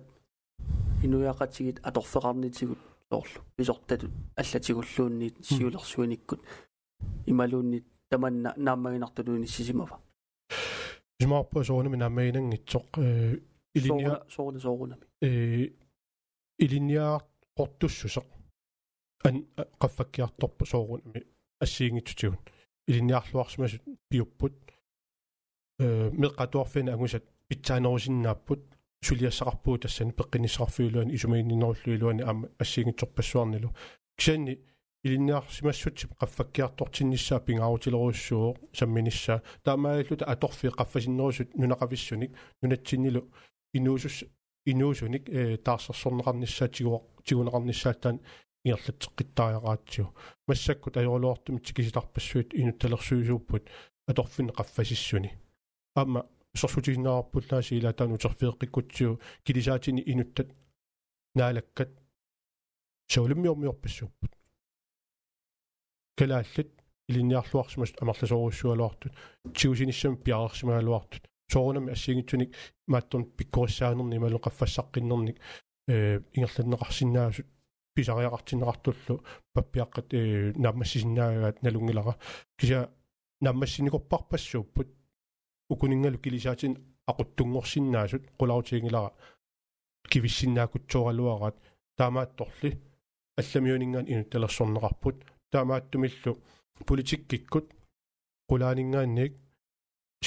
инуяақатигит аторфеқарнитигут соорлу писортатут аллатигуллуунниит сиулерсуаниккут ималуунни таманна нааммагинартулууни сисимава исмаарпа соонами нааммагинангитсоқ э илиниа соорна соорунами э илиниа qortussусеq ан qaffakkiartorpa soorunami ассиингитсутигун илиниарлуарсимасут пиуппут э меққатуарфина агусат питсаанерусиннааппут сулиассақарпуу тассани пеққиниссақарфиулуани исумаининнеруллуилуани аама ассиингитсорпассуарнилу кисанни илинниарсимассутсип qaffakkiartortinnissaa pingaarutileruussuo samminissaa таамааллута аторфи qaffasиннерусут нунақависсуник нунатсиннилу инуусус инуусуник э таарсерсорнеқарниссаа тигуа тигунеқарниссааттаан иерлатеққиттаариараатсиу массаккут ajorluartumit tikisitарпассуит инутталерсуисууппут аторфин qaffasissuni аама сорсутигинаараппуллааси илаатаан утерфиэққиккутсиу килисаатини инуттат наалаккат саулиммиормиорпассууппут калааллат илинниарлуарсимас амерласоруссуалуартут тиусиниссам пиарерсимаалуартут соорунами ассигитсуник мааттун пиккориссаанерни малу qaffассаққиннерник э ингерланнеқарсинаасут писариақартинеқартуллу паппиаққат э наммассисинаагаат налунгилара. Кися наммассиникорпарпассууппут укунингалу килисаатин aquttunngorsinnaasut qulautiingilара кивиссиннаакутсооралуараат таамаатторли алламиунингаан инутталерсорнеқарпут таамааттумиллу политиккиккут qulaanингаанник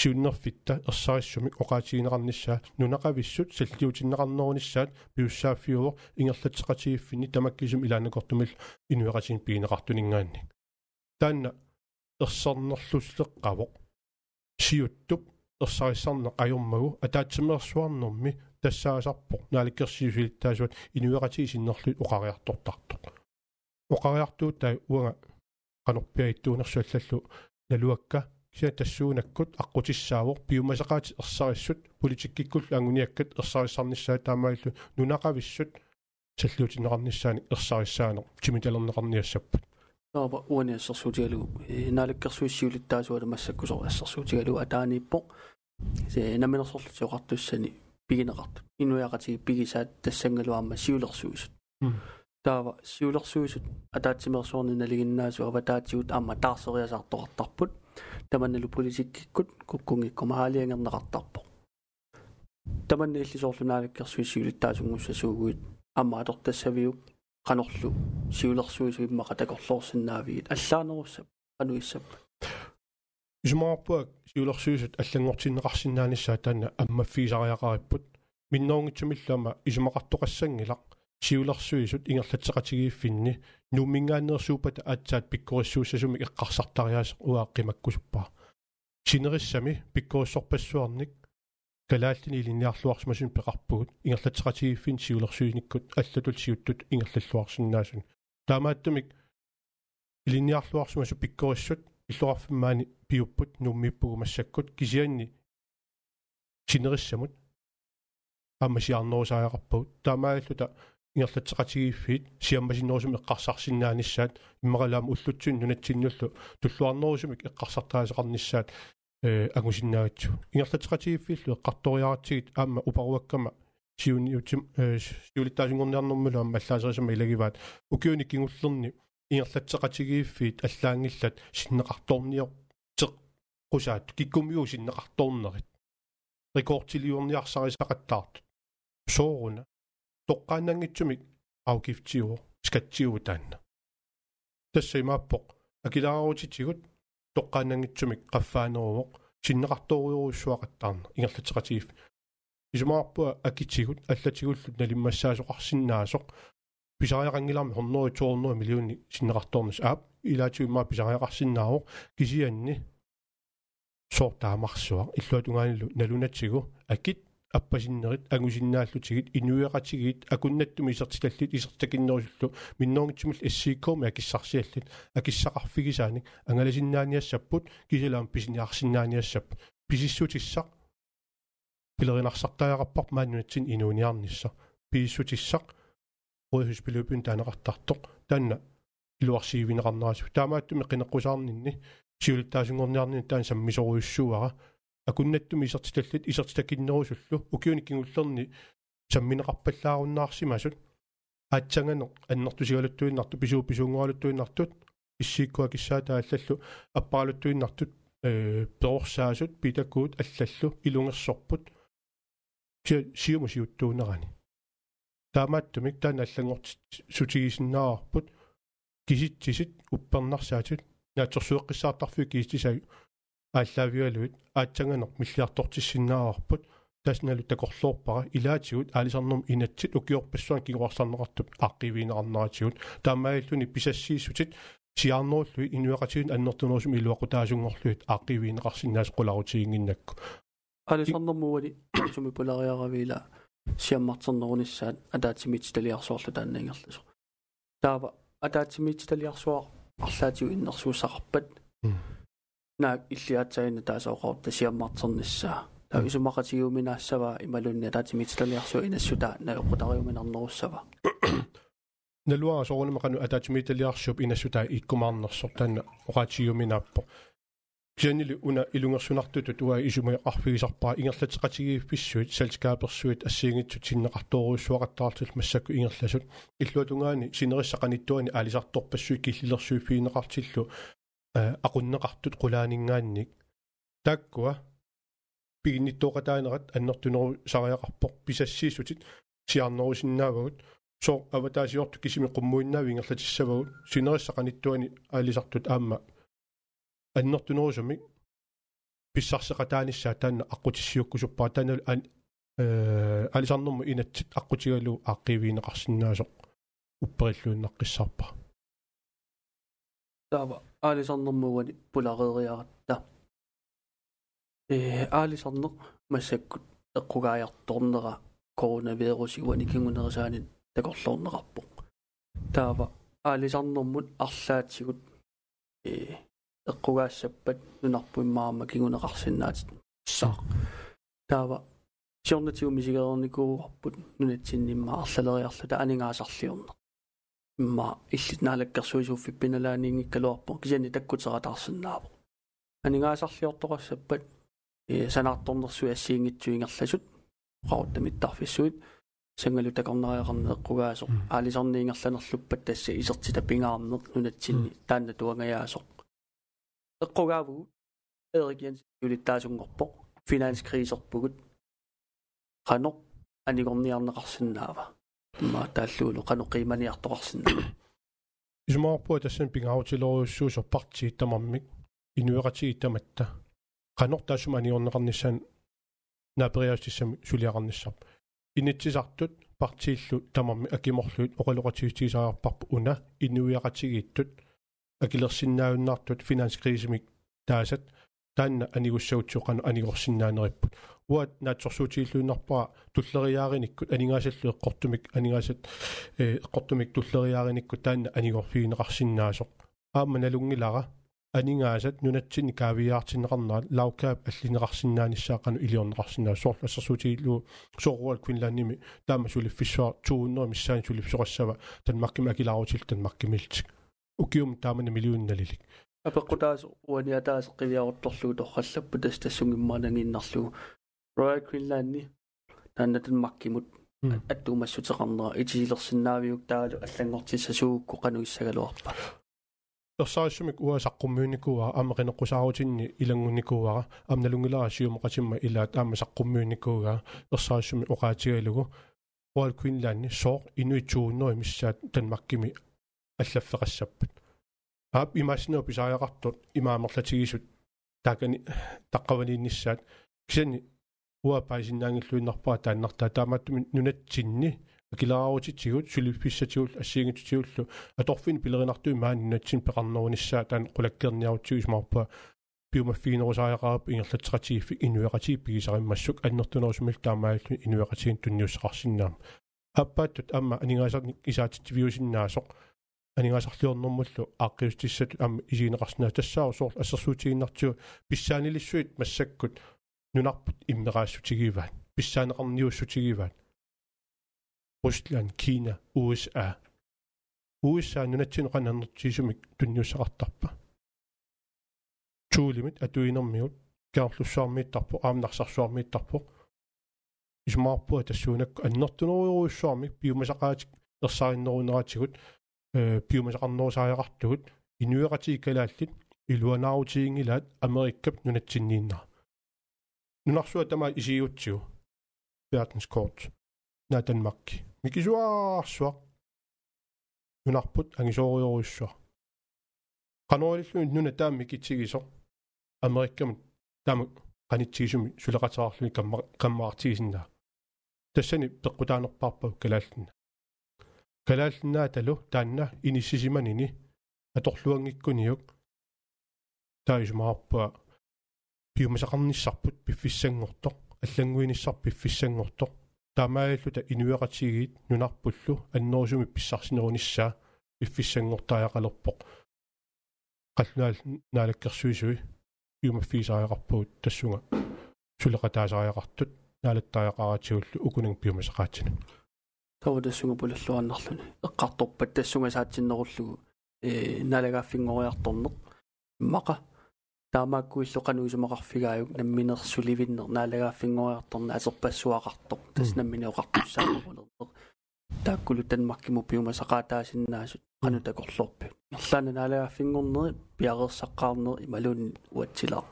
сиуннерфитта ерсариссумик оқаатигинеқарниссаа нунақависсут саллиутиннеқарнерунissaат пиуссааффиувор ингерлатеқатигиффини тамаккисум илаанакортумил инуеқатигин пигинеқартунингаанник таанна ерсарнерлусеққавоқ сиуттуп ерсариссарне ajormagu атаатсимерсуарнэрми тассаасарпоқ нааликкерсиусилиттаасуат инуеқатиги синнерлут оқариартортартоқ оқариартуут тай уага qanорпиаиттуунерсуаллаллу налуакка сиа тассуунаккут аққутиссаавоқ пиумасақаати ерсариссут политиккиккул ангуниаккат ерсариссарниссаа таамаиллу нунақависсут саллуутинеқарниссаани ерсариссаанеқ тимиталернеқарниассаппут دابا وأنا الصصو ديالو هنا لك كرسوشي ولا التازو هذا مسك الصصو ديالو اتاني بون هنا من الصوت غطو السني بين غط انو يغطي بيجي ساد تسنجل وعما سيو لغسوس دابا سيو لغسوس اتاتي مرسون ان اللي الناس وغبا تاتي اما تاسو يا زعطو غطابون تمنى لو بوليتيك كون كوكوني كما هالي ان نغطابون تمنى اللي صوت لنا لك كرسوشي ولا التازو موسى سوغويت اما ادوغ تسابيو qanorlu siulersuisuimmaqa takorlorsinnaavigit allaanerussap qanuissap исумаарпуак сиулерсуисут аллангортиннеқарсиннаанissaа таана аммаффигисариақариппут минноongitсумиллама исумақартоқассангилақ сиулерсуисут ингерлатсеқатигииффинни нуммингааннерсуупата аатсаат пиккориссууссасуми эққарсартариаас уааққимаккусуппаа синериссами пиккориссорпассуарник калааллини илинниарлуарсмасун пеқарпугут ингерлатсеқатигиффин сиулерсуиниккут аллатул сиуттут ингерлаллуарсиннаасун таамааттумик илинниарлуарсмасу пиккориссут иллуарфиммаани пиуппут нуммиппугу массаккут кисианни синериссамут аммасиарнерусааяқарпагут таамааллута ингерлатсеқатигиффиит сиаммасиннерусум эққарсарсиннааниссаат иммақалаама уллутсун нунатсиннуллу. Туллуарнерусумик эққарсартаасеқарниссаат агусиннаагатсу ингерлатеқатигиффиллу эққарториаратсигит аама упаруаккама сиуниутим сиулиттаасунгорниарнэрмулу аама аллаасерисама илагиваат. Укиуни кингуллерни ингерлатеқатигиффиит аллаангиллат синнеқарторниор теқ qusаат киккумиу синнеқарторнерит рекортилиорниарсарисақаттаартут сооруна тоққаанангитсумик аугифтиуо скатсиугу таанна. Тассаймааппоқ. Акилаарутитигут тоққаанангитсумик qaffaaneruvoq синнеқарторуйоруссуақаттаарна ингерлатеқатигиф исумаарпуа акитсигут аллатигуллут налиммассаасоқарсинаасоқ писариақангиларми хорнери туорнери миллиони синнеқарторнус аап илаатигуммаа писариақарсинаавоқ кисианни соортаамарсуа иллуат унгаанилу налунатсигу акит аппасиннерит агусиннааллутигит инуиақатигит акуннаттуми исертилаллит исертакиннерусуллу минноongitсумул эссииккооми акиссарсиаллит акиссақарфигисааник ангаласиннааниассаппут кисалаам писиниарсиннааниассап писиссутиссақ пилеринарсартааяқарпар мааннунатсин инууниарнisса пииссутиссақ руйхус пилупин таанеқартартоқ таанна илуарсиивинеқарнерасу таамааттуми қинеққусаарнинни сиулиттаасунгорниарнин таан саммисоруйуссууара акуннаттуми исертиталлит исертитакиннерусуллу укиуниккингуллерни самминеқарпаллааруннаарсимасут аатсангано аннертусигалуттуиннарту писуу писуунгуалуттуиннартут иссииккуа киссаата аллаллу. Аппаалуттуиннартут э перорсаасут питакуут аллаллу. Илунгерсорпут. Сиуму сиуттуунерани. Таамааттумик таана аллангорт сутигисиннаарпут. Киситсисит уппернарсаатут наатсорсуэққиссаартарфуи киистисаю ааллаавиалуит аатсанганер миллиартортиссиннаарпут тасналу такорлуорпара илаатигут аалисарнерм инатсит укиорпассуан кигуарсарнеқартуп ааққивиинеқарнаатигут таамаиллуни писассиисутит сиарнерлуи инуэқатигун аннертунерусум илуақутаасунгорлуит ааққивиинеқарсинаас қуларутигингиннакку аалисарнермуали суми <coughs> полариаравила сиаммартернерунissaат атаатимит талиарсуорлу тааннаингерласо таава атаатимит талиарсуар арлаатигу иннерсууссақарпат наак иллиаатсагина таасаоқорта сиаммартернissaа таа исумақатигиуминаассава ималунни атаатимитилалиарсу инассута наоқутариуминарнеруссава налуаа соорнамақану атаатимиталиарсуп инассута иккумаарнерсор таанна оқаатигиуминааппо кианили уна илунгерсунартутут уа исумай арфигисарпаа ингерлатеқатигииффиссуит салскааперсуит ассиингитсут синнеқартооруссуақаттаартул массакку ингерласут иллуатунгаани синериссақаниттуани аалисарторпассуи киллилерсуиффиинеқартиллу aqunneqartut qulaaningaannik taakkua пигинниттоqataanеrat аннертунеру сариақарпоқ писассиисутит сиарнерусиннаавагут соо аватаасиорту кисими qummuinnaavi ингерлатиссавагут синериссақаниттуани аалисартут аама. Аннертунерусумик писсарсеқатааниссаа таанна аққутиссиуккусуппаа таанал э алисарнэрму инатсит аққутигалу ааққивиинеқарсинаасоқ уппериллуиннаққиссаарпа таава алисарнэрмугани пулареериаратта э алисарнеқ массаккут эққугааярторнера коронавирусигуани кигунерисаанит такорлоорнеқарпо таава алисарнэрмут арлаатсигут э эққугаассаппат нунарпуиммаама кигунеқарсинаат саа таава сиорнатигу мисигерникууарпут нунатсиннимма арлалериарлута анингаасарлиорне имма иллит наалаккерсуисуффиппиналааниингиккалуарпо кисани таккутератаарсинааво анингаасарлиортоқассаппат э санаартторнерсуи ассиингитсуингерласут qauttamитtarfissuit сангалу такорнериақарне эққугаасоқ аалисарниингерланерлуппат тасса исертита пингаарнер нунатсинни таанна туангаяасоқ эққугааву эрикиан юлиттаасунгорпоқ финанскрисерпугут qanoq anigorniarneqarsinnaava имма тааллуулу qanoq qiimaniartoqarsinnaava исмаарпуа тассан пингаутилоруйуссуусо партии тамармик инуератиги таматта qanoq таасума аниорнеқарниссaan наапериаустиссами сулиақарниссарп инитсисартут партииллу тамарми акиморлуит оқалоқатигитигисаарпарпу уна инуиақатигииттут акилерсиннаавиннаартут финанскрисимик таасат таанна анигуссаутсоқану анигорсиннаанериппут. Уат наатсорсуутииллуиннарпаа туллериаариниккут анингаасаллу эққортумик анигаасат э эққортумик туллериаариниккут таанна анигорфигинеқарсиннаасоқ аама налунгилара анингаасат нунатсини каавиаартинеқарнаа лаукаап аллинеқарсиннааниссаақану илиорнеқарсинаа соорлу ассерсуутииллу сооруал квинланними таама сулиффиссуа 200 миссаани сулифсоқассава танмаккими акилаарутил танмаккимилтик укиум таамана миллиунналилик апеққутаас уаниатаас қивиаорторлугу торраллаппу тас тассунгиммаанангииннарлугу Royal Queenland-ни тааннатан маккимут. Аттуумассутеқарнера итисилерсинаавиук таалу аллангортиссасуукку қануиссагалуарпа ерсаассумик уасаққуммиуникуа аамеқинеққусаарутинни илангунникуара амналунгилара сиумоқатимма илаат аама саққуммиуникууга ерсаассуми оқаатигалугу Royal Queenland-ни соор инуитсууннери миссаат танмаккими аллаффеқассаппат аап имаснео писааяқартут имаамерлатигисут таакани таққавалииннссаат кисани уа паисиннаангиллуиннарпаа тааннартаа таамааттуми нунатсинни акилаарутитсигут сулиффиссатигул ассиингитсигуллу аторфин пилеринартуи маани нунатсин пеқарнеруниссаа таан қулаккерниарутсигус марпа пиумаффигинерусааяқарап ингерлатсеқатигиффи инуяқатиг пигисариммассук аннертунерусмил таамааллу инуяқатигин тунниуссақарсинаам аппааттут амма анигаасарник исаатитсивиусиннаасоқ анигаасарлиорнэрмуллу ааққиустиссат амма исигинеқарснаа тассаа соор ассерсуутигиннартиу писсаанилиссуит массаккут нунарпут иммераассутигиваат писсаанеқарниуссутигиваат Rusland, Kina, USA. USA нунатсин qanarnertiisumik tunniussaqartarpa. Tuulimit atuinermiut kaarlussаарmiittarpu аамнарсарсуармииттарпу исмаарпуа тассуунакку аннертунеруйуруссуармик пиумасақаатик ерсаариннерунератигут э пиумасақарнерусааяқартугут инуеқатиг калааллит илуанаарутигингилаат америккап нунатсиннииннаа. Нунарсуа тама исиутсиу верdenskort на Данмарки микисуаарсуа нунарпут ангисоориоруйуссуа каноолиллуни нуна таамми китсигисо америккам таама канитсигисуми сулеқатаарлуни камма каммаартигисиннаа. Тассани пеққутаанерпаарпау калааллинна калааллиннаа талу таанна иниссисиманини аторлуангиккуниук таисмаарпа пиумасақарниссарпут пиффиссангорто аллангуиниссар пиффиссангорто таамааллута инуеқатигиит нунарпуллу аннерусуми писсарсинеруниссаа пиффиссангортааяқалерпоқ қаллунаал наалаккерсуисуи пиумаффисааяқарпуут тассунга сулеқатаасааяқартут наалаттааяқаратигуллу укунанг пиумасақаатсина тава тассунга пулаллуаннарлуни эққарторпат тассунга саатсиннеруллугу э налагааффингориарторнеқ мақа таамааккуиллоқануисумақарфигааюк намминерсуливиннер наалагааффингориарторна атерпассуақартоқ тас наммини оқартуссаақарулернеқ тааккулу танмаркиму пиумасақаатаасиннаасут қану такорлорпи ерлаана наалагааффингорнери пиарерсаққарнери ималуун уатсилаа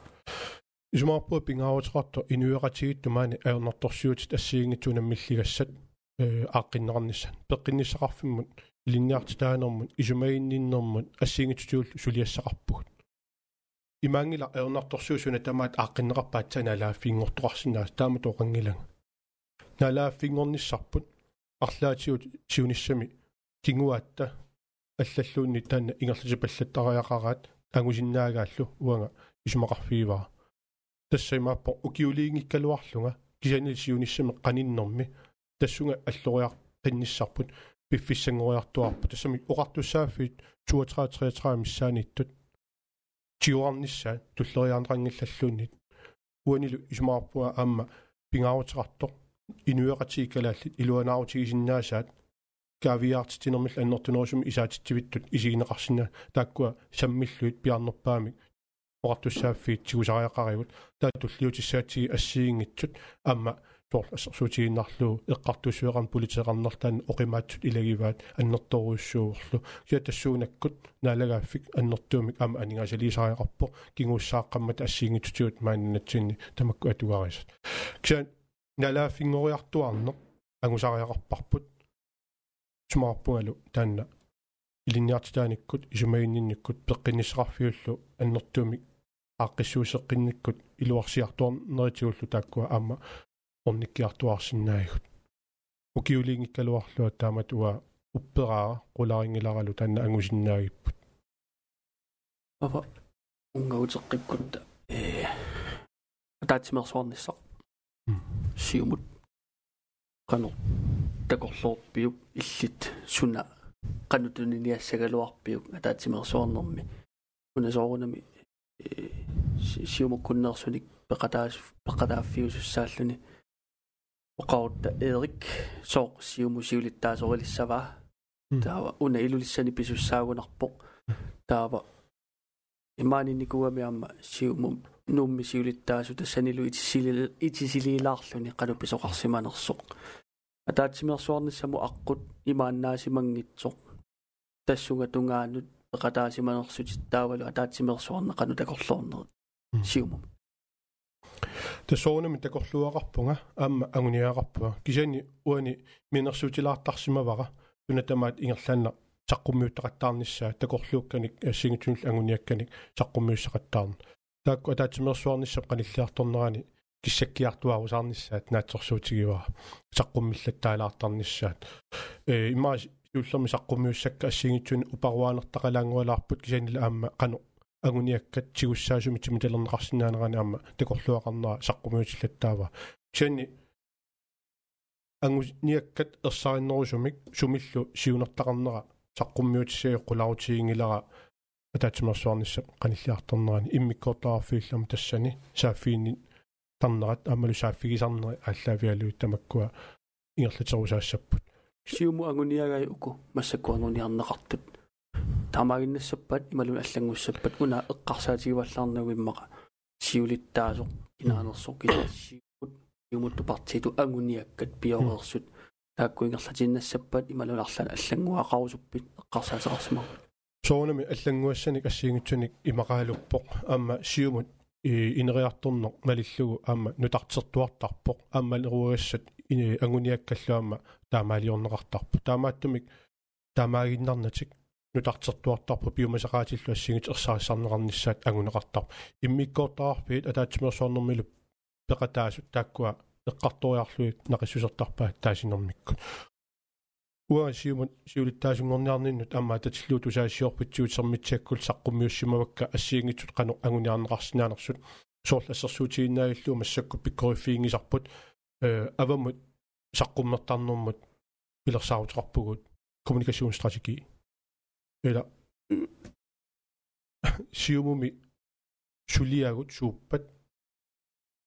исмаарпуа пингаавутеқарто инуеқатигитту маани аернарторсиутит ассиингитсунаммиллигассат э ааққиннеқарнissan пеққинниссақарфиммут линниартитаанермут исумаинниннэрмут ассиингитсуул сулиассақарпугут. Имаангила эорнарторсуусуна тамаат ааққиннеқарпаат таналааффингортоқарсинаас таама тоқангилан налааффингорниссарпут арлаатиут сиуниссами кингуаатта аллаллуунни таана ингерлути паллаттариақараат агусиннаагааллу уанга исумақарфииваа тассаймааппо укиулиингиккалуарлунга кисанил сиуниссами қаниннэрми тассунга аллориар qinнissarput пиффиссангориартуарпу тассами оқартуссааффит 32 33 миссааниттут тиуарнissaа туллериаанеқангиллаллууннит уанилу исмаарпуа аама пингаарутеқартоқ инуеқатигикалааллит илуанаарутигисиннаасаат. Кавиартитинермил аннертунерусум исаатитсивиттут исигинеқарсина тааккуа саммиллуит пиарнерпаамик. Оқартуссааффиит тигусариақаривут таа туллиутиссаатиги ассиингитсут аама суугииннарлуу эққартуссуеқарн политеқарнертаан оқимаатсут илагиваат аннерторуйуссууорлу киа тассуунаккут наалагааффик аннертуумик ама анингаасалисариақарпо кигууссааққаммат ассиингитсутиут мааннатсинни тамакку атугарисат киа налааффингориартуарнеқ агусариақарпарпут сумаарпугалу таанна илинниартитааниккут исумагиннинниккут пеққиннисеқарфиуллу аннертуумик ааққиссуусеққинниккут илуарсиартуарнеритигуллу тааккуа аама орниккиартуарсинаагут укиулиингиккалуарлуа таамат уа уппераа qularingilaralu таанна ангусиннаагиппут ава унгагутеққиккут э таатсимерсуарниссақ сиумут кану такорлуорпиук иллит суна qanutuniниассагалуарпиук атаатсимерсуарнэрми унасоорунами э сиумуккуннерсуник пеқатаас пеқатааффиусуссааллуни оқаутта эрик соо сиумусиулиттаасорилиссаваа таава уна илулиссани писуссаагунарпоқ таава имаанинникуами аама сиуму нуумми сиулиттаасу тассанилу итисили итисилиилаарлуни кану писоқарсиманерсоқ атаатсимерсуарниссаму аққут имааннаасимангитсоқ тассунга тунгаанут пеқатаасиманерсутит таавалу атаатсимерсуарне кану такорлуорнерит сиуму тасоонами такорлуақарпунга аама агуниақарпуа кисани уани минерсуутилаартарсимавара тунатамаат ингерлаанна саққуммиуттақаттаарниссаа такорлуукканик ассигитунил агуниакканик саққуммиуссақаттаарна таакку атаатимерсуарниссап қаниллиарторнерани киссаккиартуарусаарниссаат наатсорсуутигивара саққуммиллаттаалаартарниссаат э имаа юллерми саққуммиуссакка ассигитсуни упаруаанертақалаангуалаарпут кисанила аама қано агуниаккат тигуссаасуми тимиталернеқарсинаанерани аама такорлуақарнера саққумиутиллаттаава кисани агуниаккат ерсариннерусумик сумиллу сиунертақарнера саққуммиутиссаи қуларутигингилара атаатимерсуарниссап қаниллиарторнерани иммиккортаарфииллама тассани сааффиинни тарнерат аамалу сааффигисарнери ааллаавиалуит тамаккуа ингерлатерусаассаппут сиуму агуниагай уку массаккуангуниарнеқартут таамаагиннассаппат ималун аллангуссаппат уна эққарсаатигиваллаарнагуиммаqa сиулиттаасоқ кинаанерсоқ килассиут юмутту партиту агуниаккат пиорерсут тааккуингерлатиннассаппат ималунарлана аллангуақарусуппит эққарсаатеқарсимаа соонами аллангуассаник ассиингитсуник имақаалуппоқ аама сиумут инериарторнеқ малиллугу аама нутартертуартарпоқ аама неруагассат агуниаккаллуама таамаалиорнеқартарпу таамааттумик таамаагиннарнатик нутартертуартарпу пиумасақаатиллу ассигит ерсаассарнеқарниссаат агунеқартар иммиккоортаарпиит атаатсимерсуарнэрмилу пеқатаасут тааккуа эққарториарлуит нақиссусертарпаат таасинэрмиккут уа сиумут сиулиттаасунгорниарниннут амма татиллуут усаассиорпитсуут сермитсиаккул саққуммиуссимавакка ассиингитсут кану агуниарнеқарсинаанерсут соорлассерсуутигиннаавиллуу массакку пиккориффиингисарпут э авамут саққуммертарнэрмут пилерсаарутеқарпугут kommunikationsstrategi eller siumumi suliagut suuppat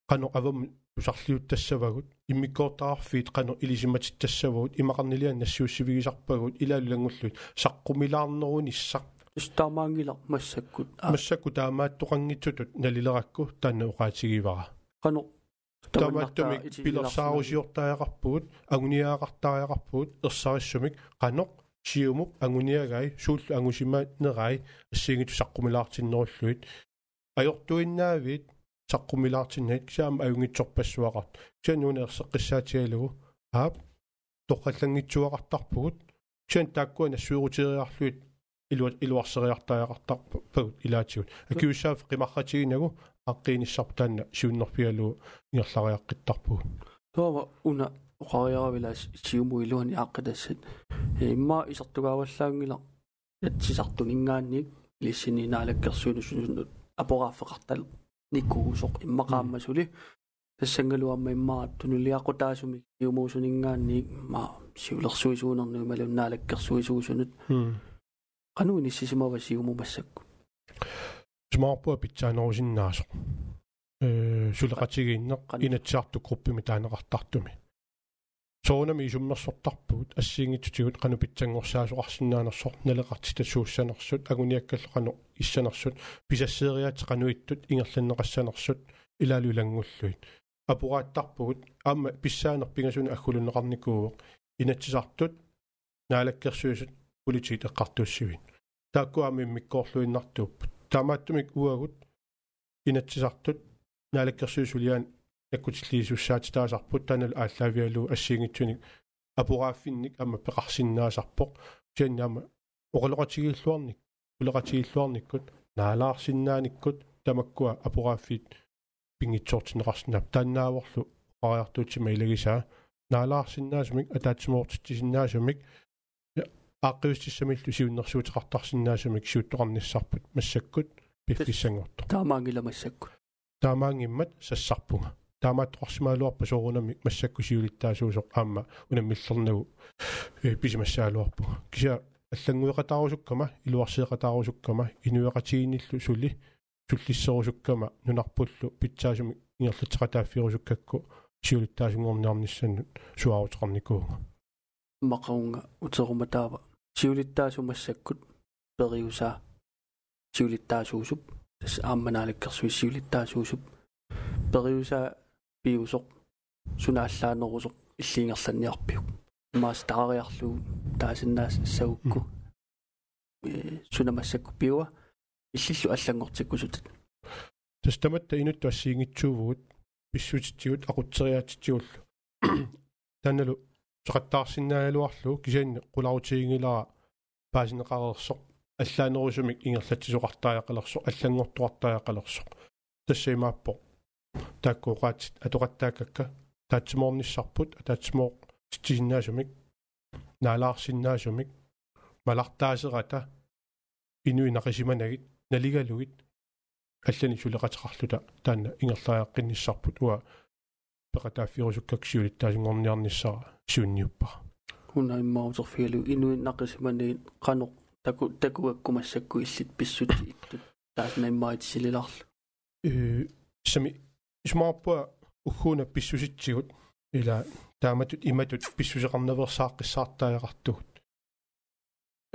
qano avam usarliuttassavagut immikkoortaarfiit qano ilisimatitassavagut imaqarnilian nassuussivigisarpagut ilaalulangullut saqqumilаарnerunissaq истаамаангила массаккут массакку таамааттоқангитсутут налилеrakku таанна уqaatigivara qano таамааттуми пилерсаарусиортааяқарпугут агуниаақартааяқарпугут ерсариссумик qanoq сиумуп агуниагай сууллу агусимаатнерай ассигиту саққумилаартиннеруллуит ajortuinnaavit саққумилаартиннат кисаама аюнгитсорпассуақарт кисануна ерсеққиссаатигалугу аап тоққаллангитсуақартарпугут кисан тааккуана суурутириарлуит илу илуарсериартаақартарпагут илаатигут акиуссаав қимарратигинагу аққииниссарп таанна сиуннэрпиалу ингерлариаққиттарпугу туава уна оқариаравилаас сиуму илуани ааққитассат имма исертугааваллаангила ятсисартун ингаанник лиссини наалаккерсуунусунут апорааффеқартал никкуусоқ иммақааммасули тассангалуамма иммаа тунулиақутаасумик иумуусунингаанник ма сиулерсуисуунернуи малуннаалаккерсуисуусунут qanuni sisimawa siumumassakku смаарпуа питсаанерусиннаасо э сулеқатигииннеқ инаtsiartu группими таанеқартартуми соонами исуммерсортарпугут ассиингитсутигут қану питсангорсаасоқарсинаанерсор налеқартита сууссанерсут агуниаккалло қану иссанерсут писассеериаат қануиттут ингерланнеқассанерсут илаалулангуллуит апурааттарпугут аама писсаанер пингасуна аггулунеқарникууоқ инатсисартут наалаккерсуисут политик эққартууссивин тааккуами миккоорлуиннартууппут таамааттумик уагут инатсисартут наалаккерсуисулиан наккутиллиисуссаати таасарпут таанал ааллаавиалу ассиингитсуник апугааффинник ама пеқарсиннаасарпоқ тианнаама оқалоқатигииллуарник улеқатигииллуарниккут наалаарсиннааниккут тамаккуа апугааффит пингитсоортинеқарснап тааннааворлу ариартуутсима илагисаа наалаарсиннаасумик атаатсимоортитсиннаасумик ааққиустиссамиллу сиуннэрсуутеқартарсинаасумик сиуттоқарниссарпут массаккут пиффиссангорто таамаангила таамаангиммат сассарпунга таамааттоқарсимаалуарпа соорунами массакку сиулиттаасуусоқ аама унаммиллернагу э писимассаалуарпуга кися аллангуеқатаарусуккама илуарсиеқатаарусуккама инуеқатигиниллу сули суллиссерусуккама нунарпуллу питсаасуми ингерлатеқатааффирусуккакку сиулиттаасунгорниарниссаннут суаарутеқарникуунга мақаунга утеруматаава сиулиттаасумассаккут периуса сиулиттаасуусуп тас аамманаалаккерсуи сиулиттаасуусуп периуса пиусоқ сунааллаанерусоқ иллиингерланниарпиук маас таариарлуу таасиннаас саукку. Э сунамассакку пиуа иллиллу аллангортиккусутат тастаматта инутту ассиингитсуувгут писсутитсигут aqutсериаатитсигуллу <coughs> таналу соқаттаарсинаагалуарлу кисаанни qulaarutiingilaa паасинеқарерсоқ аллаанерусумик ингерлатсисоқартааяқалерсоқ аллангортуартааяқалерсоқ тассаимааппо тааккуоқаатит атоқаттаакакка таатсимоорниссарпут таатсимоо титсигиннаасумик наалаарсиннаасумик малартаасерата инуи нақисиманагит налигалугит аллани сулеқатеқарлута таана ингерлааяққинниссарпут уа пеқатааффиорусуккаксиулиттаасингорниарниссара сиунниуппара хуна иммаусерфиалу инуи нақисиманагит қано таку такуаккумассакку иллит писсути иттут тааснаиммаатисилиларлу э сами исмаарпуа уггуна писсуситсигут ила тааматут иматут писсусеқарневерсааққиссаартааяқартугут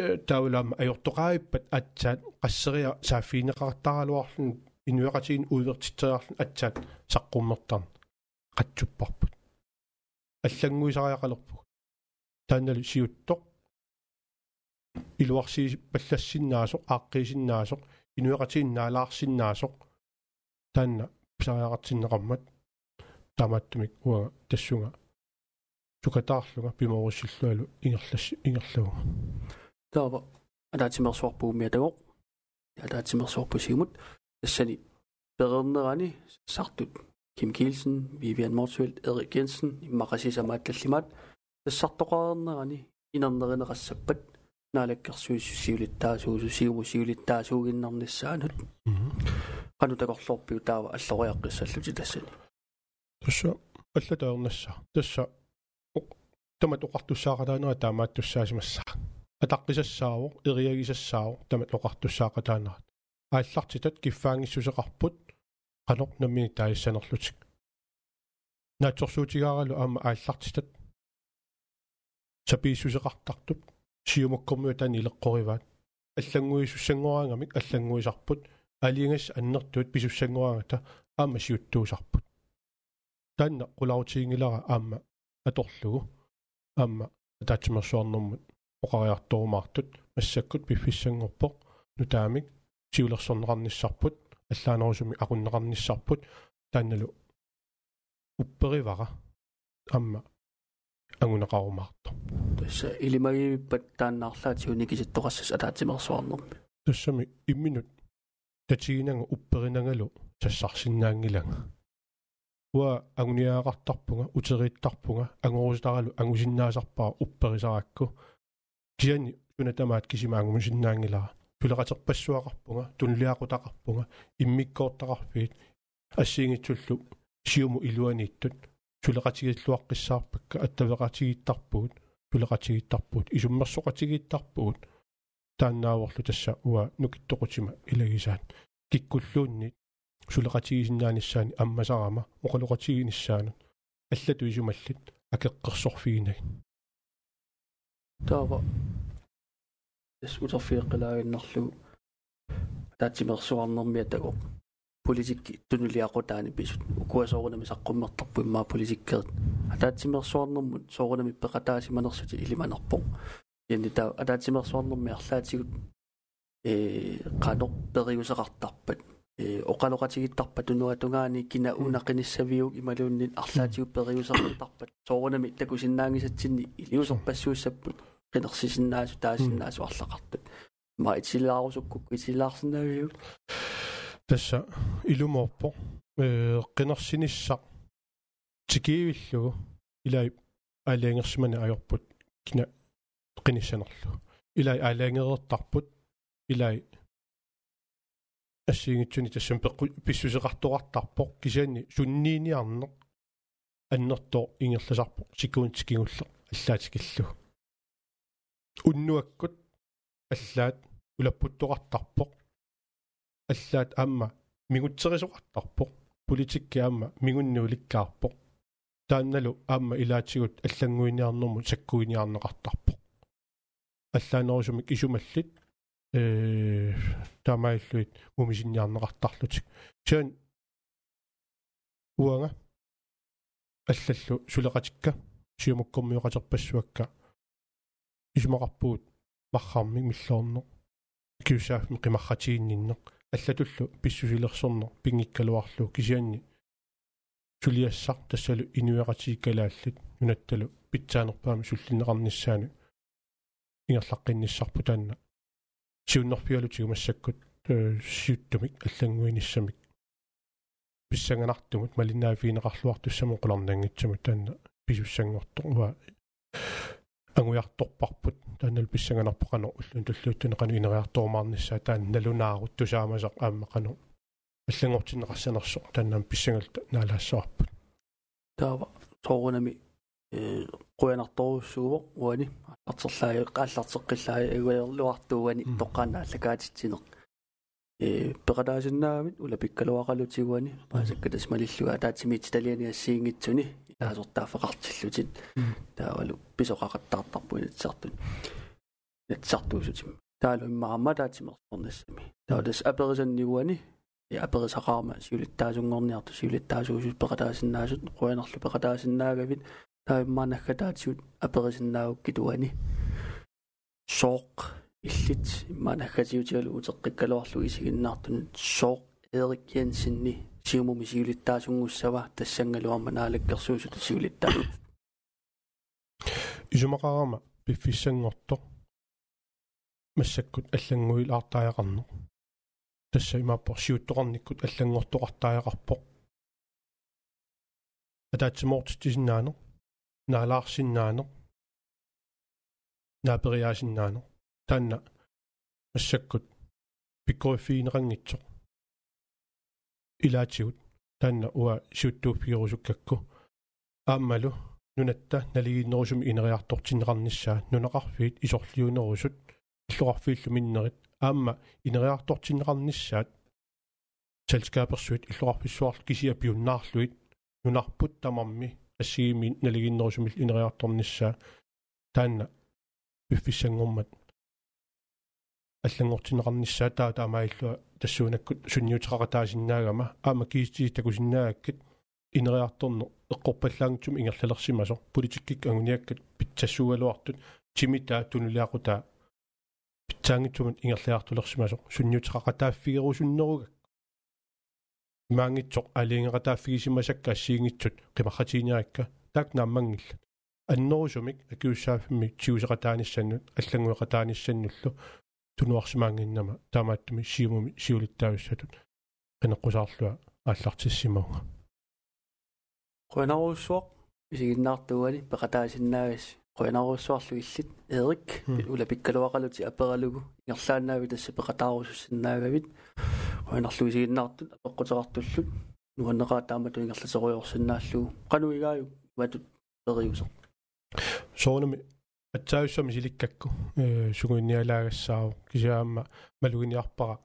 э таулаама ajortoqaippat атсаат qasseriа сааффинеқартаралуарлун инуеқатигин уивертитсериарлун атсаат саққуммертарн қатсуппарпут. Аллангуисариақалерпуг. Тааннали сиуттоқ. Илуарси паллассиннаасоқ ааққиисиннаасоқ инуеқатигиннаалаарсиннаасоқ таанна писариақартиннеқармат таамааттумик уа тассунга сукатаарлуга пиморуссиллуалу ингерласси ингерлуга таава адаатимерсуарпуумиа тагоқ адаатимерсуарпусигмут тассани перернерани сартут Kim Kielsen, Vivian Morsfeldt, Erik Jensen, иммақасисамааталлимаат тассартоқарернерани инернеринеқассаппат наалаккерсуиссиулиттаасуусу сиуму сиулиттаасуугиннарниссаанут qanu takorlorpiu taava alloriaqqissalluti tassani. Тасса аллатаернасса тасса тамат оқартуссаақатаанера таамааттуссаасимассаа атаққисассаавоқ ириагисассаавоқ тамат оқартуссаақатаанерат ааллартитат киффаангиссусеқарпут qanoq nammi taaissanerlutik наатсорсуутигааралу аама ааллартитат сапииссусеқартартуп сиумаккормуа таани илеққориваат аллангуисуссангораангамик аллангуисарпут алингас аннертуут писуссангораангата аама сиуттуусарпут. Таанна qulautiingilара аама аторлугу аама таатсимерсуарнэрмут оқариарторумаартут массаккут пиффиссангорпоқ нутаамик сиулерсорнеқарниссарпут аллаанерусуми aqunneqarnissarput таанналу упперивара амма агунеqarumaartor тасса илимагивиппат тааннаарлаати уникиситтоqaссас алаатимерсуарнерми тассами имминут. Татигинага упперинагалу тассарсиннаангилага уа агуниаақартарпунга утерииттарпунга ангоруситаралу ангусиннаасарпаа упперисаракку киани тунатамаат кисимаангумисиннаангилара пулеқатерпассуақарпунга тунлиақутақарпунга иммиккоортақарфиит ассиингитсуллу сиуму илуанииттут تلغتي الوقت السابق التلغتي التربون تلغتي التربون إذا مرسوقتي التربون تانا وقت تسا ونكت تقتما إلى يزان كي كلوني تلغتي جنان السان أما زعما وقلغتي نسانا اللتو يجملت أكقصر فينا تابا اسمو تفيق لا ينخلو تاتي مرسوع النمية تقوم. Политикки тунулиақутаани писут укуасоорунами саққуммертарпу иммаа политиккерит атаатимерсуарнэрмут соорунами пеқатаасиманерсути илиманерпоқ янни таа атаатимерсуарнэрми арлаатигут э қано периусеқартарпат э оқалоқатигиттарпат тунуатунгаани кина унақиниссавиук ималууннит арлаатигут периусеқартарпат соорунами такусиннаангисатсинни илиусерпассууссаппут qinерсисиннаасу таасиннаасу арлақартут ма итсилаарусуккук итсилаарсинавиук тасса илумоорпо э qinерсиниссақ тикиивиллугу илай алиангерсимани ajorput кина qinissанерлу илай алиангерертарпут илай ассиингитсуни тассам пеққу писсусеқартоқартарпоқ кисаанни суннииниарнеқ аннертоо ингерласарпоқ сикуунтикигуллеқ аллаатикиллу уннуаккут аллаат улаппуттоқартарпоқ аллаат аама мигутсерисоқартарпоқ политикки аама мигуннууликкаарпоқ таанналу аама илаатигут аллангуиниарнэрму саккуиниарнеқартарпоқ аллаанерусумик исумаллит э тамаиллуит умисинниарнеқартарлутик саан уанга аллаллу сулеқатикка сиумуккормиоқатерпассуакка исумақарпуут мархармик миллоорнеқ киусаафми қимарратигинниннеқ аллатуллу писсусилерсорнеқ пингиккалуарлу кисианни. Сулиассар тассалу инуяқатигиккалааллит нунатталу питсаанерпаами суллинеқарниссаану ингерлаққинниссарпу таанна сиуннэрпиалутигу массаккут сиуттумик аллангуиниссамик. Писсанганартумут малинаафиинеқарлуартуссаму қуларнангитсаму таанна писуссангортор уа ангуярторпарпут тааннал писсанганарпақану уллун туллуuттунеқану инериарторумаарниссаа таан налунаарут тусаамасақ ааммақану аллангортиннеқарсанерсо тааннаам писсангалта наалаассуарпут таава тоорунами э қуянарторуссууво уани артерлаа qaallarteqqillaa iguerluartuuani toqqaannaallakaatitsinеq э пеқалаасиннаамит ула пиккалуақалутигуани паасаккатас малиллуга таатимит талиани ассиингитсуни таасортаафеқартиллутит таавалу писоқақаттартарпу инатсартут натсартуусутим таалу иммаама таатимерсорнассами таудас аперисаннигуани я аперисақарма сиулиттаасунгорниарту сиулиттаасуусут пеқатаасиннаасут қуянерлу пеқатаасиннаагавит таимманаггатаатиут аперисиннаагукки туани сооқ иллит имманаггатиутигалу утеққиккалуарлу исигиннаартун сооқ эрик янсинни сиумуми сиулиттаасунгуссава тассангалуарма наалаккерсуусут сиулиттаа исумақарама пиффиссангорто массаккут аллангуил аартааяқарно тасса имааппор сиуттоқарниккут аллангортоқартааяқарпоқ атаатсимоортитисиннаано наалаарсиннаано наапериаасиннаано таанна массаккут пиккориффиинерангитсоқ илаатигут таанна уа сиуттууффигерусуккакку ааммалу нунатта налигиннерусуми инериартортиннеқарниссаа нунеқарфиит исорлиунерусут. Иллоқарфииллу миннерит. Аама инериартортиннеқарниссаат салскааперсуит иллоқарфиссуарлу кисиа пиуннаарлуит нунарпут тамарми ассигими налигиннерусумил инериарторниссаа таанна пиффиссангормат аллангортинеқарниссаа таа таамаиллуа тассуунаккут сунниутеқаратаасиннаагама аама киистии такусиннаагаккит инериарторно эққорпаллаангтум ингерлалерсимасо. Политиккик агуниаккат питсассугалуартут тимита тунулиақута питсаангитсумат ингерлиартулерсимасо. Сунниутеқаратааффигерусуннеругак маангитсоқ алиингератааффигисимасакка ассиингитсут. Қимарратииниарикка таак нааммангилла аннерусумик акиуссааффимик тиусеқатааниссаннут аллангуеқатааниссаннуллу тунуарсимаангиннама таамааттуми сиумуми сиулиттаависсатут qeneqqusarlua ааллартиссимауга qenaruussuaq исигиннаартуани пеқатаасиннаагас qenaruussuarlu иллит эрик ула пиккалуақалути апералугу ингерлааннаави тасса пеқатаарусуссиннаагавит qenarlu исигиннаартут апеққутерартуллут нуаннеқаа таамату ингерласеруйорсиннааллугу qanуигааю матут периусо соонами атсаависсами силиккакку. Э сугуинниалаагассаау кисаама малугиниарпара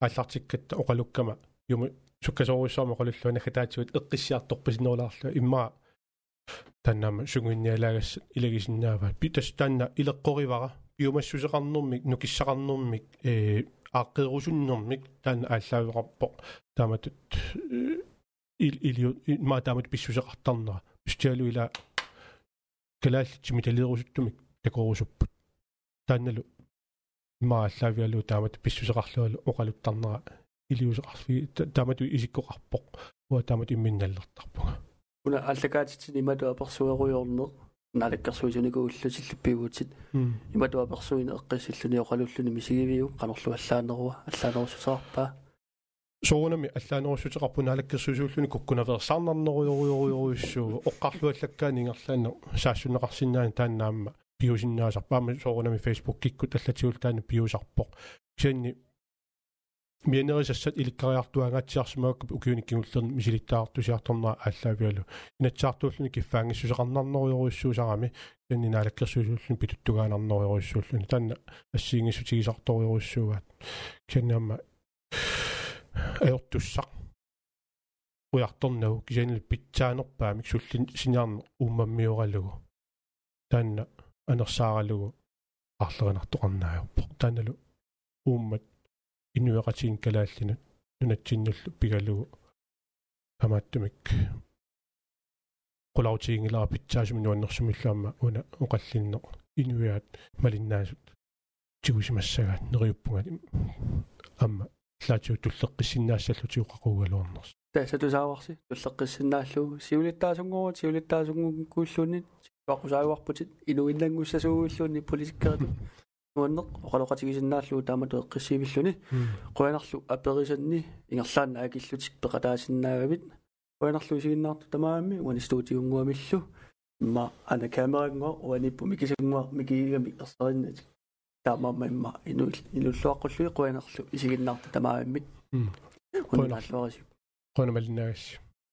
ааллартиккатта оқалуккама юму суккасоруссаама qolulluana хатаатигут эққиссиарторпасинерлаарлу имма таннаама сугуинниалаагасса илагисиннаава питас таанна илеққоривара пиумассусеқарнэрмик нукиссақарнэрмик э ааққерусуннэрмик таанна ааллаавеқарпо. Тааматут ил илиу ма таамат писсусеқартарнера пистиалу ила калааллитсими талерусуттумик такорусуппут таанналу мааллаавиалу таамат писсусеқарлуалу оқалуттарнера илиусеқарфи таамату исиккоқарпоқ уа таамат имминналлертарпуга уна аллакаатитсини имату аперсуеруйорнер налаккерсуисуникууллу имату аперсуини эққиссиллуни оқалуллуни мисигивиу қанерлу аллаанеруа аллаанерусусаарпаа соонами аллаанерусутеқарпу налаккерсуисууллуни куккунаверсаарнарнеруйоруйоруйуссуу оққарлуаллаккаани ингерлаана саассунеқарсинаани тааннаама пиусиннаасарпаама соонами фейсбук киккут аллатигул таани пиусарпоқ кианни мианерисассат иликкариартуангаатсиарсимаакку укиуниккигуллерни мисилиттаартусиарторнаа ааллаавиалу. Инатсаартууллуни киффаангиссусақарнарнеруйоруйссуусарами кианни наалаккерсуисууллуни питуттугаанарнеруйоруйссууллуни танна ассиингиссутигисарторуйоруйссуугаат кианнаама аёртуссақ уярторнагу кисанил питсаанерпаамик суллин синиарне ууммаммиоралугу таанна анерсааралугу арлеринартоқарнаajorpoq таанналу ууммат инуеқатигин калааллинут нунатсиннуллу пигалугу амааттумик qulautiingilaa pitsaasumi nuannerсумиллаама уна оқаллинне инуяат малиннаасут тигусимассагаат нериуппугат амма лаатиу туллеққиссиннаассаллу тиуқақугалуарнерс таасатусааварси туллеққиссиннааллу сиулиттаасунгоо сиулиттаасунгу кууллуунит вақусааварпутит инуиллангуссасуугуллуунни политиккерит нуаннеқ оқалоқатигисиннааллу таамату эққиссиивиллуни қуянарлу аперисанни ингерлаанна акиллутик пеқатаасиннаагавит қуянарлу исигиннаарту тамаами уани студиунгуамиллу. Имма ана камерангуа уаниппу микисангуа микигами ерсериннати таамаама имма инул илуллуаққуллуи қуянерлу исигиннаарту тамааммит. Қуянарлуарисип қуянамалинаагасси